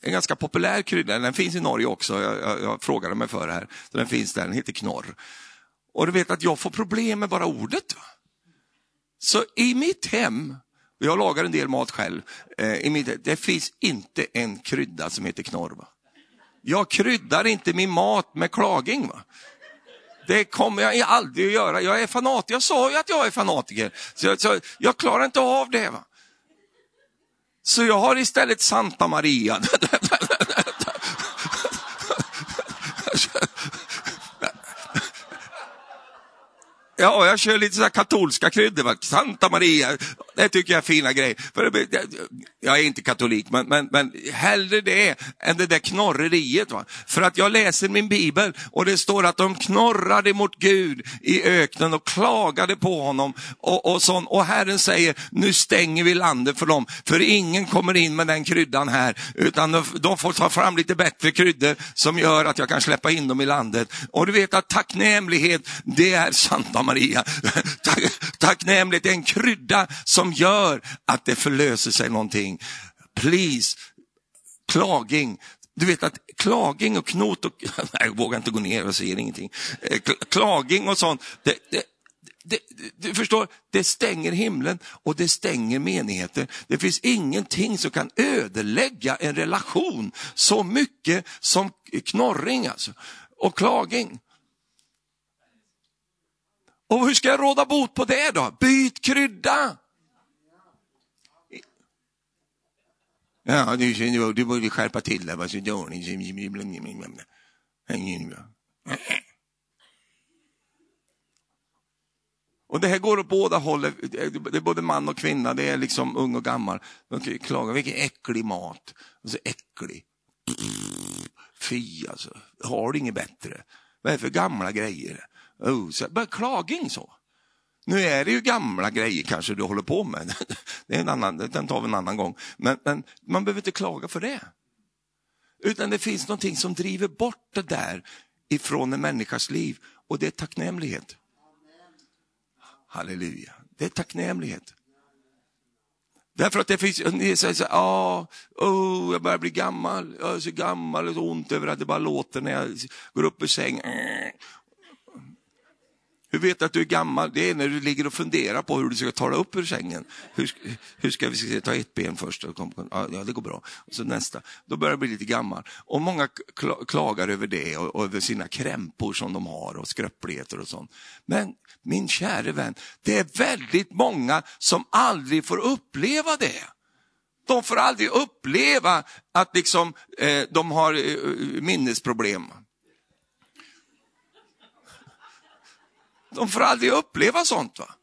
En ganska populär krydda, den finns i Norge också, jag, jag, jag frågade mig för det här. Så den finns där, den heter knorr. Och du vet att jag får problem med bara ordet. Så i mitt hem, jag lagar en del mat själv, eh, i mitt, det finns inte en krydda som heter knorr. Va? Jag kryddar inte min mat med klaging. Va? Det kommer jag aldrig att göra. Jag är fanatiker. Jag sa ju att jag är fanatiker. Så jag, så jag klarar inte av det. Va? Så jag har istället Santa Maria. <laughs> Ja, jag kör lite så katolska kryddor. Santa Maria, det tycker jag är fina grejer. För jag är inte katolik, men, men, men hellre det än det där knorreriet. Va? För att jag läser min bibel och det står att de knorrade mot Gud i öknen och klagade på honom. Och, och, sån. och Herren säger, nu stänger vi landet för dem, för ingen kommer in med den kryddan här, utan de, de får ta fram lite bättre kryddor som gör att jag kan släppa in dem i landet. Och du vet att tacknämlighet, det är Santa Maria. <laughs> Tacknämlighet är en krydda som gör att det förlöser sig någonting. Please, klaging. Du vet att klaging och knot och... <laughs> Nej, jag vågar inte gå ner, och säger ingenting. Eh, klaging och sånt, det, det, det, du förstår, det stänger himlen och det stänger menigheter. Det finns ingenting som kan ödelägga en relation så mycket som knorring alltså, och klaging. Och hur ska jag råda bot på det då? Byt krydda! Ja, du, du, du borde skärpa till dig. Vad så. Och det här går åt båda hållen. Det är både man och kvinna, det är liksom ung och gammal. De klagar, vilken äcklig mat. Alltså äcklig. Fy alltså, har du inget bättre? Vad är det för gamla grejer? Oh, så, bara klaging så. Nu är det ju gamla grejer kanske du håller på med. <laughs> det är en annan, den tar vi en annan gång. Men, men man behöver inte klaga för det. Utan det finns någonting som driver bort det där ifrån en människas liv och det är tacknämlighet. Halleluja, det är tacknämlighet. Därför att det finns, ni säger så här, oh, jag börjar bli gammal, jag är så gammal och så ont över att det bara låter när jag går upp ur sängen. Hur vet du att du är gammal? Det är när du ligger och funderar på hur du ska ta dig upp ur sängen. Hur, hur ska vi ta ett ben först? Ja, det går bra. Och så nästa. Då börjar du bli lite gammal. Och många klagar över det och, och över sina krämpor som de har och skröpligheter och sånt. Men min käre vän, det är väldigt många som aldrig får uppleva det. De får aldrig uppleva att liksom, eh, de har eh, minnesproblem. De får aldrig uppleva sånt. Va?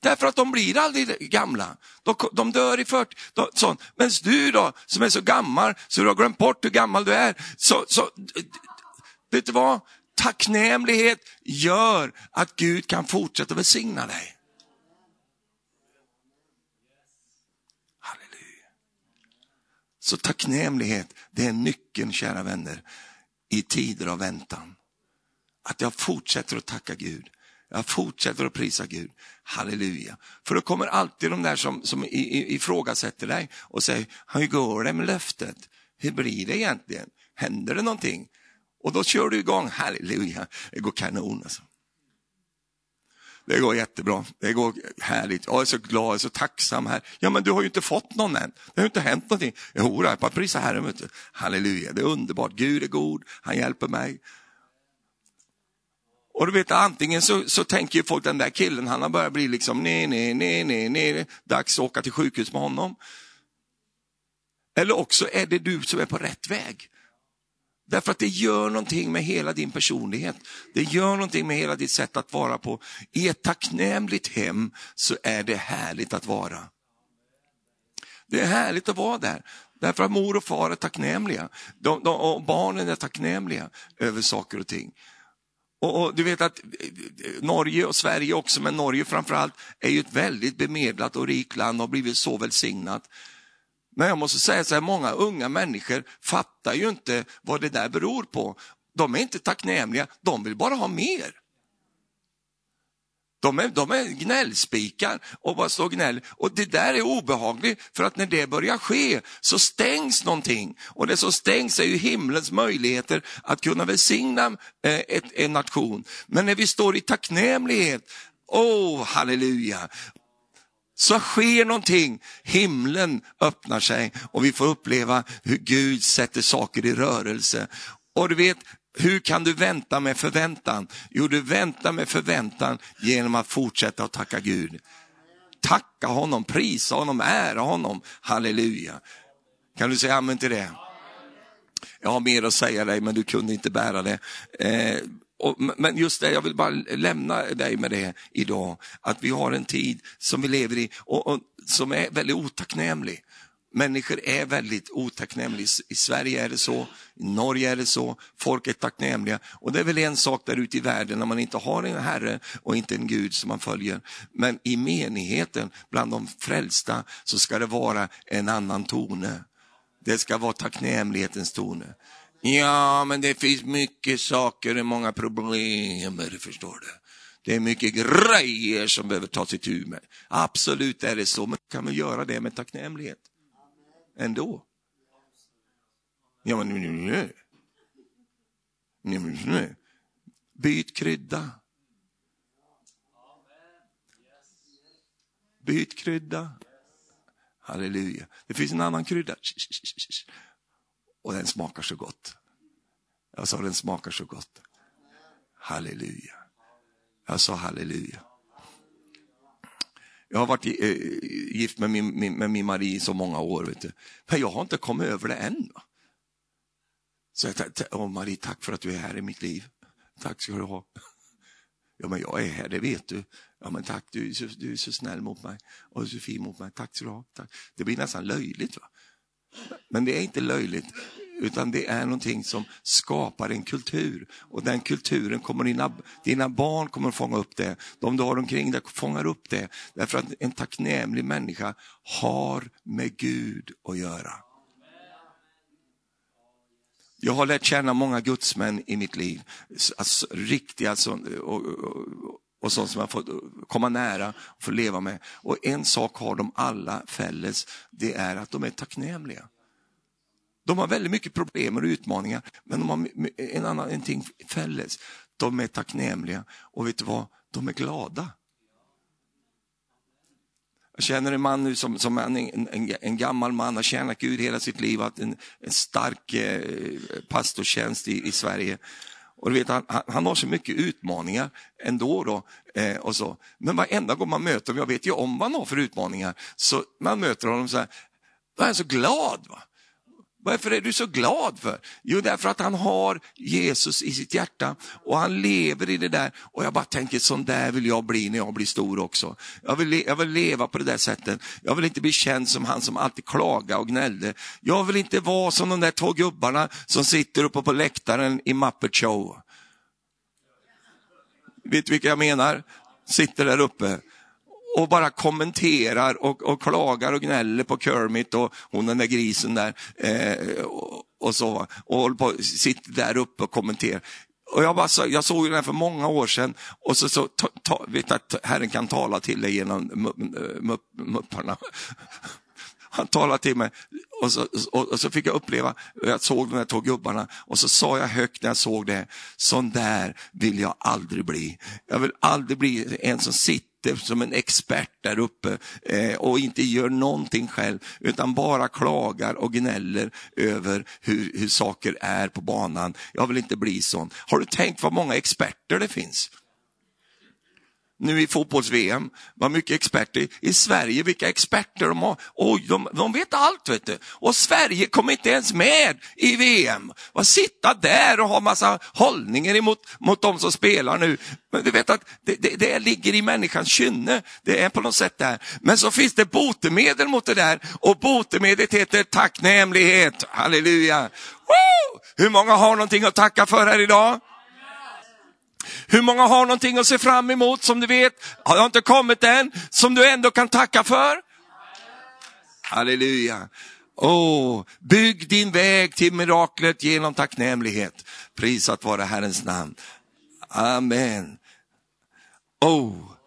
Därför att de blir aldrig gamla. De, de dör i 40. sånt. Men du då, som är så gammal så du har glömt bort hur gammal du är. Så, så, vet du vad? Tacknämlighet gör att Gud kan fortsätta välsigna dig. Halleluja. Så tacknämlighet, det är nyckeln, kära vänner, i tider av väntan. Att jag fortsätter att tacka Gud. Jag fortsätter att prisa Gud. Halleluja. För då kommer alltid de där som, som ifrågasätter dig och säger, hur går det med löftet? Hur blir det egentligen? Händer det någonting? Och då kör du igång, halleluja, det går kanon alltså. Det går jättebra, det går härligt, jag är så glad, jag är så tacksam här. Ja men du har ju inte fått någon än, det har ju inte hänt någonting. Jo, jag bara prisa Herren, halleluja, det är underbart, Gud är god, han hjälper mig. Och du vet, antingen så, så tänker folk den där killen, han har börjat bli liksom, nej, nej, nej, nej, nej, dags att åka till sjukhus med honom. Eller också är det du som är på rätt väg. Därför att det gör någonting med hela din personlighet. Det gör någonting med hela ditt sätt att vara på. I ett tacknämligt hem så är det härligt att vara. Det är härligt att vara där. Därför att mor och far är tacknämliga. De, de, och barnen är tacknämliga över saker och ting. Och, och, Du vet att eh, eh, Norge och Sverige också, men Norge framförallt, är ju ett väldigt bemedlat och rikt land och har blivit så välsignat. Men jag måste säga så här, många unga människor fattar ju inte vad det där beror på. De är inte tacknämliga, de vill bara ha mer. De är, de är gnällspikar och bara står gnäll. Och det där är obehagligt för att när det börjar ske så stängs någonting. Och det som stängs är ju himlens möjligheter att kunna välsigna eh, ett, en nation. Men när vi står i tacknämlighet, åh oh, halleluja, så sker någonting. Himlen öppnar sig och vi får uppleva hur Gud sätter saker i rörelse. Och du vet, hur kan du vänta med förväntan? Jo, du väntar med förväntan genom att fortsätta att tacka Gud. Tacka honom, prisa honom, ära honom. Halleluja. Kan du säga amen till det? Jag har mer att säga dig, men du kunde inte bära det. Eh, och, men just det, jag vill bara lämna dig med det idag, att vi har en tid som vi lever i och, och som är väldigt otacknämlig. Människor är väldigt otacknämliga. I Sverige är det så, i Norge är det så, folk är tacknämliga. Och det är väl en sak där ute i världen när man inte har en herre och inte en gud som man följer. Men i menigheten, bland de frälsta, så ska det vara en annan tone. Det ska vara tacknämlighetens tone. Ja, men det finns mycket saker och många problem, förstår du. Det är mycket grejer som behöver tas itu med. Absolut är det så, men kan vi göra det med tacknämlighet? Ändå. Ja, men nu, nu, nu, nu. Byt krydda. Byt krydda. Halleluja. Det finns en annan krydda. Och den smakar så gott. Jag sa den smakar så gott. Halleluja. Jag sa halleluja. Jag har varit eh, gift med min, med min Marie i så många år, vet du. men jag har inte kommit över det än. Så jag tänkte, åh Marie, tack för att du är här i mitt liv. Tack ska du ha. Ja, men jag är här, det vet du. Ja, men tack, du är så, du är så snäll mot mig och så fin mot mig. Tack ska du ha. Tack. Det blir nästan löjligt. Va? Men det är inte löjligt, utan det är någonting som skapar en kultur. Och den kulturen kommer dina, dina barn kommer fånga upp det. De du har omkring dig fångar upp det. Därför att en tacknämlig människa har med Gud att göra. Jag har lärt känna många gudsmän i mitt liv, alltså, riktiga alltså, och, och, och sånt som jag får komma nära och få leva med. Och en sak har de alla fälles, det är att de är tacknämliga. De har väldigt mycket problem och utmaningar, men de har en annan en ting fälles. De är tacknämliga och vet du vad? De är glada. Jag känner en man nu som, som en, en, en, gammal man, har tjänat Gud hela sitt liv, haft en, en stark eh, pastortjänst i, i Sverige. Och du vet, han, han har så mycket utmaningar ändå. Då, eh, och så. Men varenda gång man möter honom, jag vet ju om vad han har för utmaningar, så man möter honom så här, då är han så glad. Va? Varför är du så glad för? Jo, därför att han har Jesus i sitt hjärta och han lever i det där. Och jag bara tänker, sån där vill jag bli när jag blir stor också. Jag vill, jag vill leva på det där sättet. Jag vill inte bli känd som han som alltid klagade och gnällde. Jag vill inte vara som de där två gubbarna som sitter uppe på läktaren i Muppet Show. Vet du vilka jag menar? Sitter där uppe och bara kommenterar och, och klagar och gnäller på Kermit och hon den där grisen där. Eh, och, och, så, och på, sitter där uppe och kommenterar. Och jag, bara, jag såg den här för många år sedan och så, så ta, ta, vet att Herren kan tala till dig genom mupparna. <laughs> Han talade till mig och så, och, och så fick jag uppleva, jag såg de här två gubbarna och så sa jag högt när jag såg det, sån där vill jag aldrig bli. Jag vill aldrig bli en som sitter som en expert där uppe eh, och inte gör någonting själv utan bara klagar och gnäller över hur, hur saker är på banan. Jag vill inte bli sån. Har du tänkt vad många experter det finns? Nu i fotbolls-VM, var mycket experter. I Sverige, vilka experter de har. Oj, de, de vet allt vet du. Och Sverige kommer inte ens med i VM. Att sitta där och ha massa hållningar emot mot de som spelar nu. Men du vet att det, det, det ligger i människans kynne. Det är på något sätt där. Men så finns det botemedel mot det där och botemedlet heter tacknämlighet. Halleluja. Woo! Hur många har någonting att tacka för här idag? Hur många har någonting att se fram emot som du vet, har inte kommit än, som du ändå kan tacka för? Halleluja. Oh, bygg din väg till miraklet genom tacknämlighet. Prisat vare Herrens namn. Amen. Oh.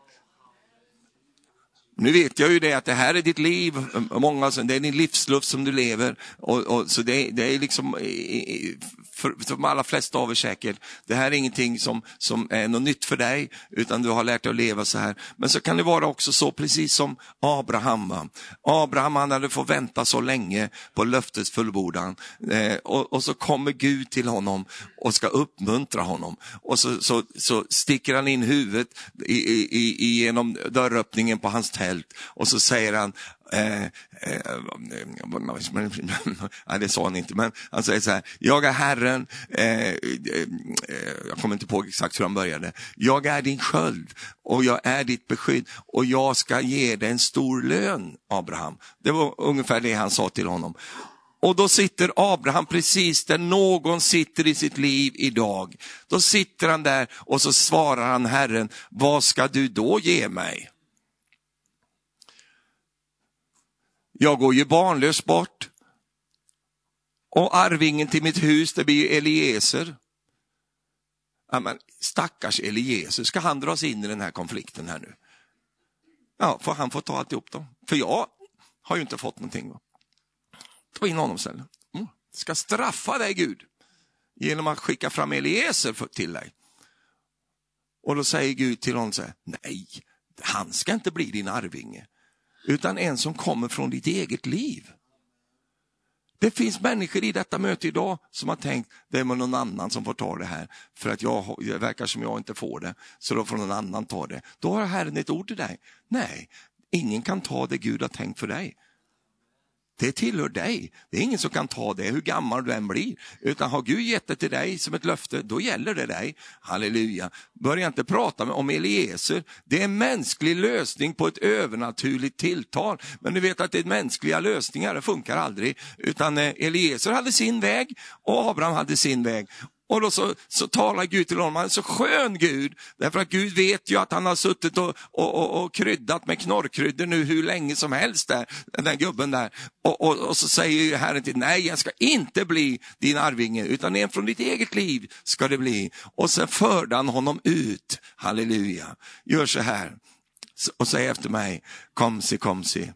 Nu vet jag ju det att det här är ditt liv, många, det är din livsluft som du lever. Och, och så det, det, är liksom för, för de allra flesta av er säkert, det här är ingenting som, som är något nytt för dig, utan du har lärt dig att leva så här. Men så kan det vara också så, precis som Abraham. Va? Abraham han hade fått vänta så länge på löftets fullbordan. Eh, och, och, så kommer Gud till honom och ska uppmuntra honom. Och så, så, så sticker han in huvudet i, i, i, genom dörröppningen på hans tält och så säger han, Eh, eh, eh <laughs> nej, det sa han inte, men alltså, han säger så här, jag är Herren, eh, eh, eh, jag kommer inte på exakt hur han började, jag är din sköld och jag är ditt beskydd och jag ska ge dig en stor lön, Abraham. Det var ungefär det han sa till honom. Och då sitter Abraham precis där någon sitter i sitt liv idag. Då sitter han där och så svarar han Herren, vad ska du då ge mig? Jag går ju barnlös bort. Och arvingen till mitt hus, det blir Eliezer. Ja, men stackars Eliezer, ska han dras in i den här konflikten här nu? Ja, får han får ta alltihop då. För jag har ju inte fått någonting. Ta in honom istället. Mm. Ska straffa dig Gud genom att skicka fram Eliezer till dig. Och då säger Gud till honom så här, nej, han ska inte bli din arvinge utan en som kommer från ditt eget liv. Det finns människor i detta möte idag som har tänkt, det är någon annan som får ta det här, för att jag, det verkar som jag inte får det, så då får någon annan ta det. Då har Herren ett ord till dig. Nej, ingen kan ta det Gud har tänkt för dig det tillhör dig. Det är ingen som kan ta det, hur gammal du än blir. Utan har Gud gett det till dig som ett löfte, då gäller det dig. Halleluja. Börja inte prata om Eliezer. Det är en mänsklig lösning på ett övernaturligt tilltal. Men du vet att det är mänskliga lösningar, det funkar aldrig. Utan eh, Eliezer hade sin väg och Abraham hade sin väg. Och då så, så talar Gud till honom, han är så skön Gud, därför att Gud vet ju att han har suttit och, och, och, och kryddat med knorrkryddor nu hur länge som helst, där, den gubben där. Och, och, och så säger Herren till, nej jag ska inte bli din arvinge, utan en från ditt eget liv ska det bli. Och sen förde han honom ut, halleluja. Gör så här, och säg efter mig, komsi komsi.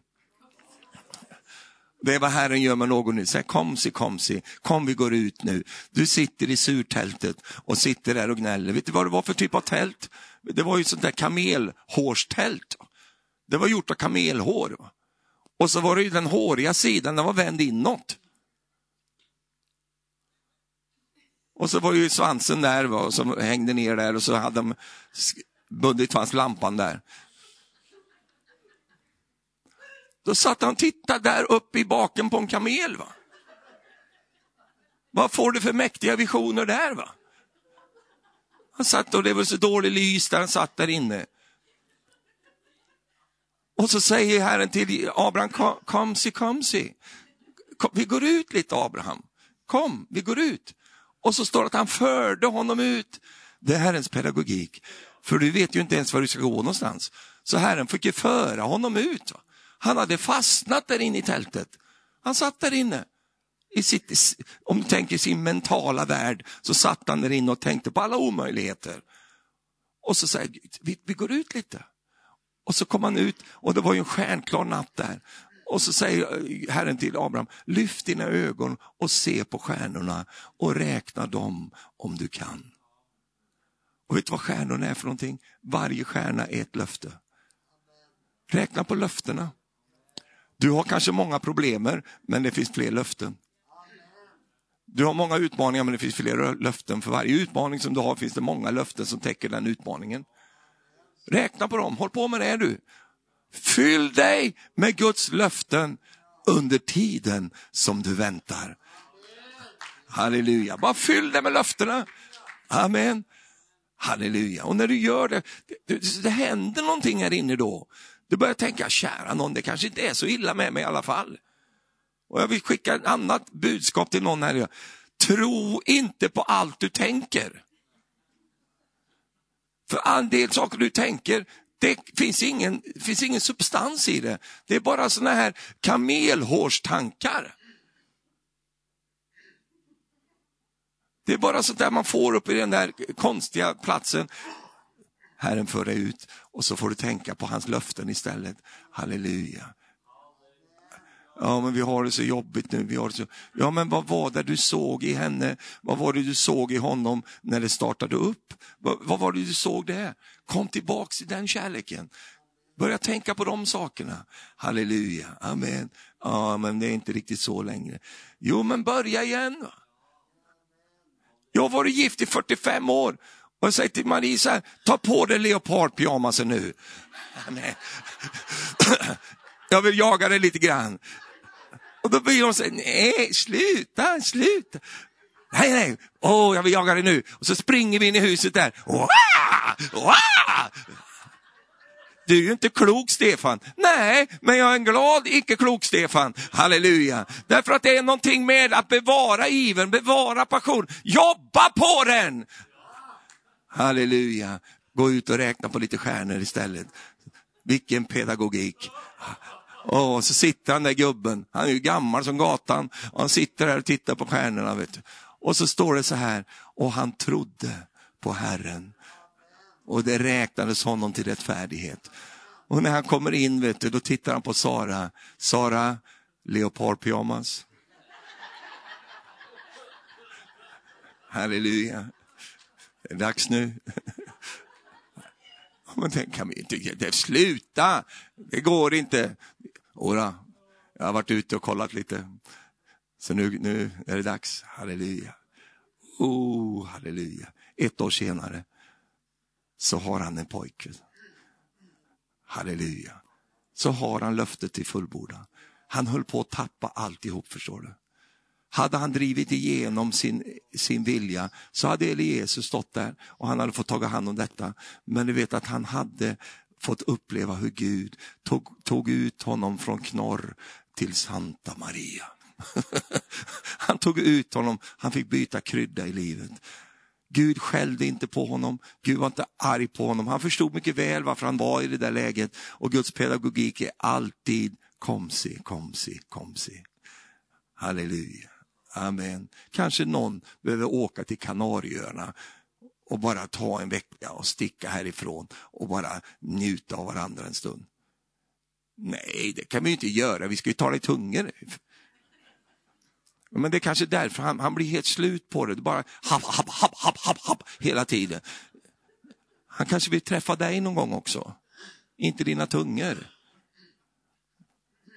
Det är vad Herren gör med någon nu. Säg komsi, komsi, kom vi går ut nu. Du sitter i surtältet och sitter där och gnäller. Vet du vad det var för typ av tält? Det var ju sånt där kamelhårstält. Det var gjort av kamelhår. Och så var det ju den håriga sidan, den var vänd inåt. Och så var ju svansen där va, som hängde ner där och så hade de bundit fast lampan där. Då satt han och tittade där uppe i baken på en kamel. Va? Vad får du för mäktiga visioner där? va? Han satt och det var så dålig lys där han satt där inne. Och så säger Herren till Abraham, kom si, kom si. Kom, vi går ut lite Abraham. Kom, vi går ut. Och så står det att han förde honom ut. Det är Herrens pedagogik. För du vet ju inte ens var du ska gå någonstans. Så Herren fick ju föra honom ut. Va? Han hade fastnat där inne i tältet. Han satt där inne. I sitt, om du tänker sin mentala värld så satt han där inne och tänkte på alla omöjligheter. Och så säger Gud, vi, vi går ut lite. Och så kom han ut och det var ju en stjärnklar natt där. Och så säger eh, Herren till Abraham, lyft dina ögon och se på stjärnorna och räkna dem om du kan. Och vet du vad stjärnorna är för någonting? Varje stjärna är ett löfte. Räkna på löftena. Du har kanske många problem, men det finns fler löften. Du har många utmaningar, men det finns fler löften. För varje utmaning som du har finns det många löften som täcker den utmaningen. Räkna på dem, håll på med det du. Fyll dig med Guds löften under tiden som du väntar. Halleluja, bara fyll dig med löftena. Amen. Halleluja. Och när du gör det, det, det händer någonting här inne då. Du börjar tänka, kära någon, det kanske inte är så illa med mig i alla fall. Och jag vill skicka ett annat budskap till någon här. Tro inte på allt du tänker. För en del saker du tänker, det finns ingen, finns ingen substans i det. Det är bara såna här kamelhårstankar. Det är bara sånt där man får upp i den där konstiga platsen. Herren för dig ut och så får du tänka på hans löften istället. Halleluja. Ja, men vi har det så jobbigt nu. Vi har så... Ja, men vad var det du såg i henne? Vad var det du såg i honom när det startade upp? Vad, vad var det du såg där? Kom tillbaks till den kärleken. Börja tänka på de sakerna. Halleluja, amen. Ja, men det är inte riktigt så längre. Jo, men börja igen. Jag har varit gift i 45 år och jag säger till Marie så här, ta på dig leopardpyjamasen nu. <laughs> <clears throat> Jag vill jaga dig lite grann. Och då blir hon så här, nej, sluta, sluta. Nej, nej, åh, oh, jag vill jaga dig nu. Och så springer vi in i huset där. Wah! Wah! Du är ju inte klok Stefan. Nej, men jag är en glad icke-klok Stefan. Halleluja. Därför att det är någonting med att bevara ivern, bevara passion. Jobba på den! Halleluja. Gå ut och räkna på lite stjärnor istället. Vilken pedagogik. Och så sitter han där gubben, han är ju gammal som gatan, och han sitter där och tittar på stjärnorna. Vet du. Och så står det så här, och han trodde på Herren. Och det räknades honom till rättfärdighet. Och när han kommer in, vet du, då tittar han på Sara. Sara, leopardpyjamas. Halleluja. Det är dags nu. <laughs> Men den kan vi inte, sluta, det går inte. Ora, jag har varit ute och kollat lite. Så nu, nu är det dags, halleluja. Oh, halleluja. Ett år senare så har han en pojke. Halleluja. Så har han löftet till fullbordan. Han höll på att tappa alltihop, förstår du. Hade han drivit igenom sin, sin vilja så hade Eliezer stått där och han hade fått ta hand om detta. Men du vet att han hade fått uppleva hur Gud tog, tog ut honom från knorr till Santa Maria. <laughs> han tog ut honom, han fick byta krydda i livet. Gud skällde inte på honom, Gud var inte arg på honom. Han förstod mycket väl varför han var i det där läget och Guds pedagogik är alltid komsi, komsi, komsi. Halleluja. Amen. Kanske någon behöver åka till Kanarieöarna och bara ta en vecka och sticka härifrån och bara njuta av varandra en stund. Nej, det kan vi inte göra, vi ska ju tala i tungor. Men det är kanske därför han, han blir helt slut på det, det bara happ, happ, happ, happ, happ, happ hela tiden. Han kanske vill träffa dig någon gång också, inte dina tungor.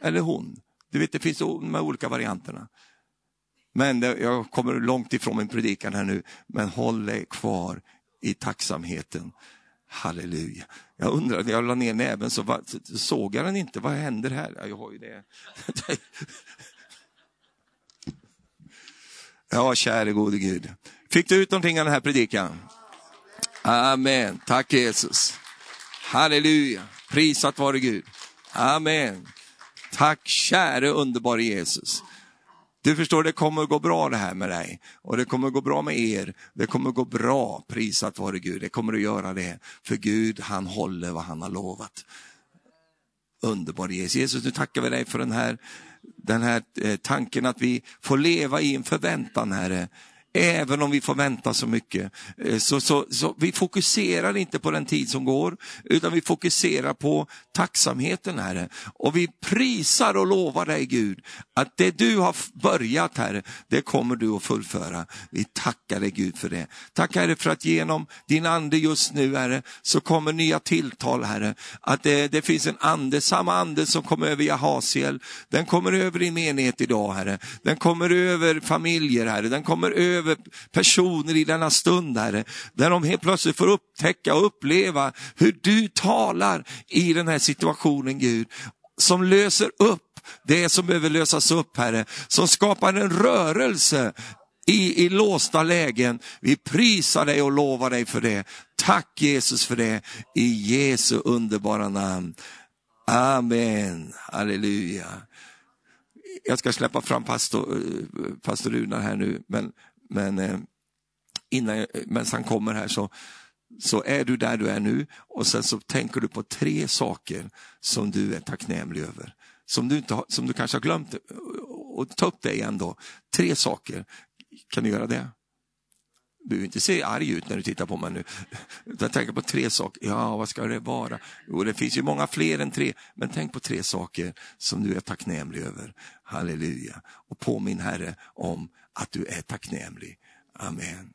Eller hon. Du vet, det finns de här olika varianterna. Men jag kommer långt ifrån min predikan här nu, men håll dig kvar i tacksamheten. Halleluja. Jag undrar, när jag la ner näven så var, såg jag den inte. Vad händer här? Jag har ju det. <laughs> Ja, käre gode Gud. Fick du ut någonting av den här predikan? Amen. Tack Jesus. Halleluja. Prisat vare Gud. Amen. Tack käre underbara Jesus. Du förstår, det kommer att gå bra det här med dig. Och det kommer att gå bra med er. Det kommer att gå bra, prisat vare Gud. Det kommer att göra det. För Gud, han håller vad han har lovat. Underbar Jesus. Jesus, nu tackar vi dig för den här, den här eh, tanken att vi får leva i en förväntan, Herre. Även om vi får vänta så mycket. Eh, så, så, så, vi fokuserar inte på den tid som går, utan vi fokuserar på tacksamheten, Herre. Och vi prisar och lovar dig, Gud, att det du har börjat, Herre, det kommer du att fullföra. Vi tackar dig, Gud, för det. Tack, Herre, för att genom din ande just nu, Herre, så kommer nya tilltal, Herre. Att det, det finns en ande, samma ande som kom över Jahasiel, den kommer över din menighet idag, Herre. Den kommer över familjer, Herre. Den kommer över över personer i denna stund, Herre, där de helt plötsligt får upptäcka och uppleva hur du talar i den här situationen, Gud, som löser upp det som behöver lösas upp, Herre, som skapar en rörelse i, i låsta lägen. Vi prisar dig och lovar dig för det. Tack Jesus för det, i Jesu underbara namn. Amen, halleluja. Jag ska släppa fram pastor, eh, pastor Runar här nu, men men eh, innan, medan han kommer här så, så är du där du är nu och sen så tänker du på tre saker som du är tacknämlig över. Som du, inte har, som du kanske har glömt och ta upp det igen då. Tre saker. Kan du göra det? Du behöver inte se arg ut när du tittar på mig nu. Jag tänker på tre saker. Ja, vad ska det vara? Jo, det finns ju många fler än tre, men tänk på tre saker som du är tacknämlig över. Halleluja. Och påminn Herre om att du är tacknämlig. Amen.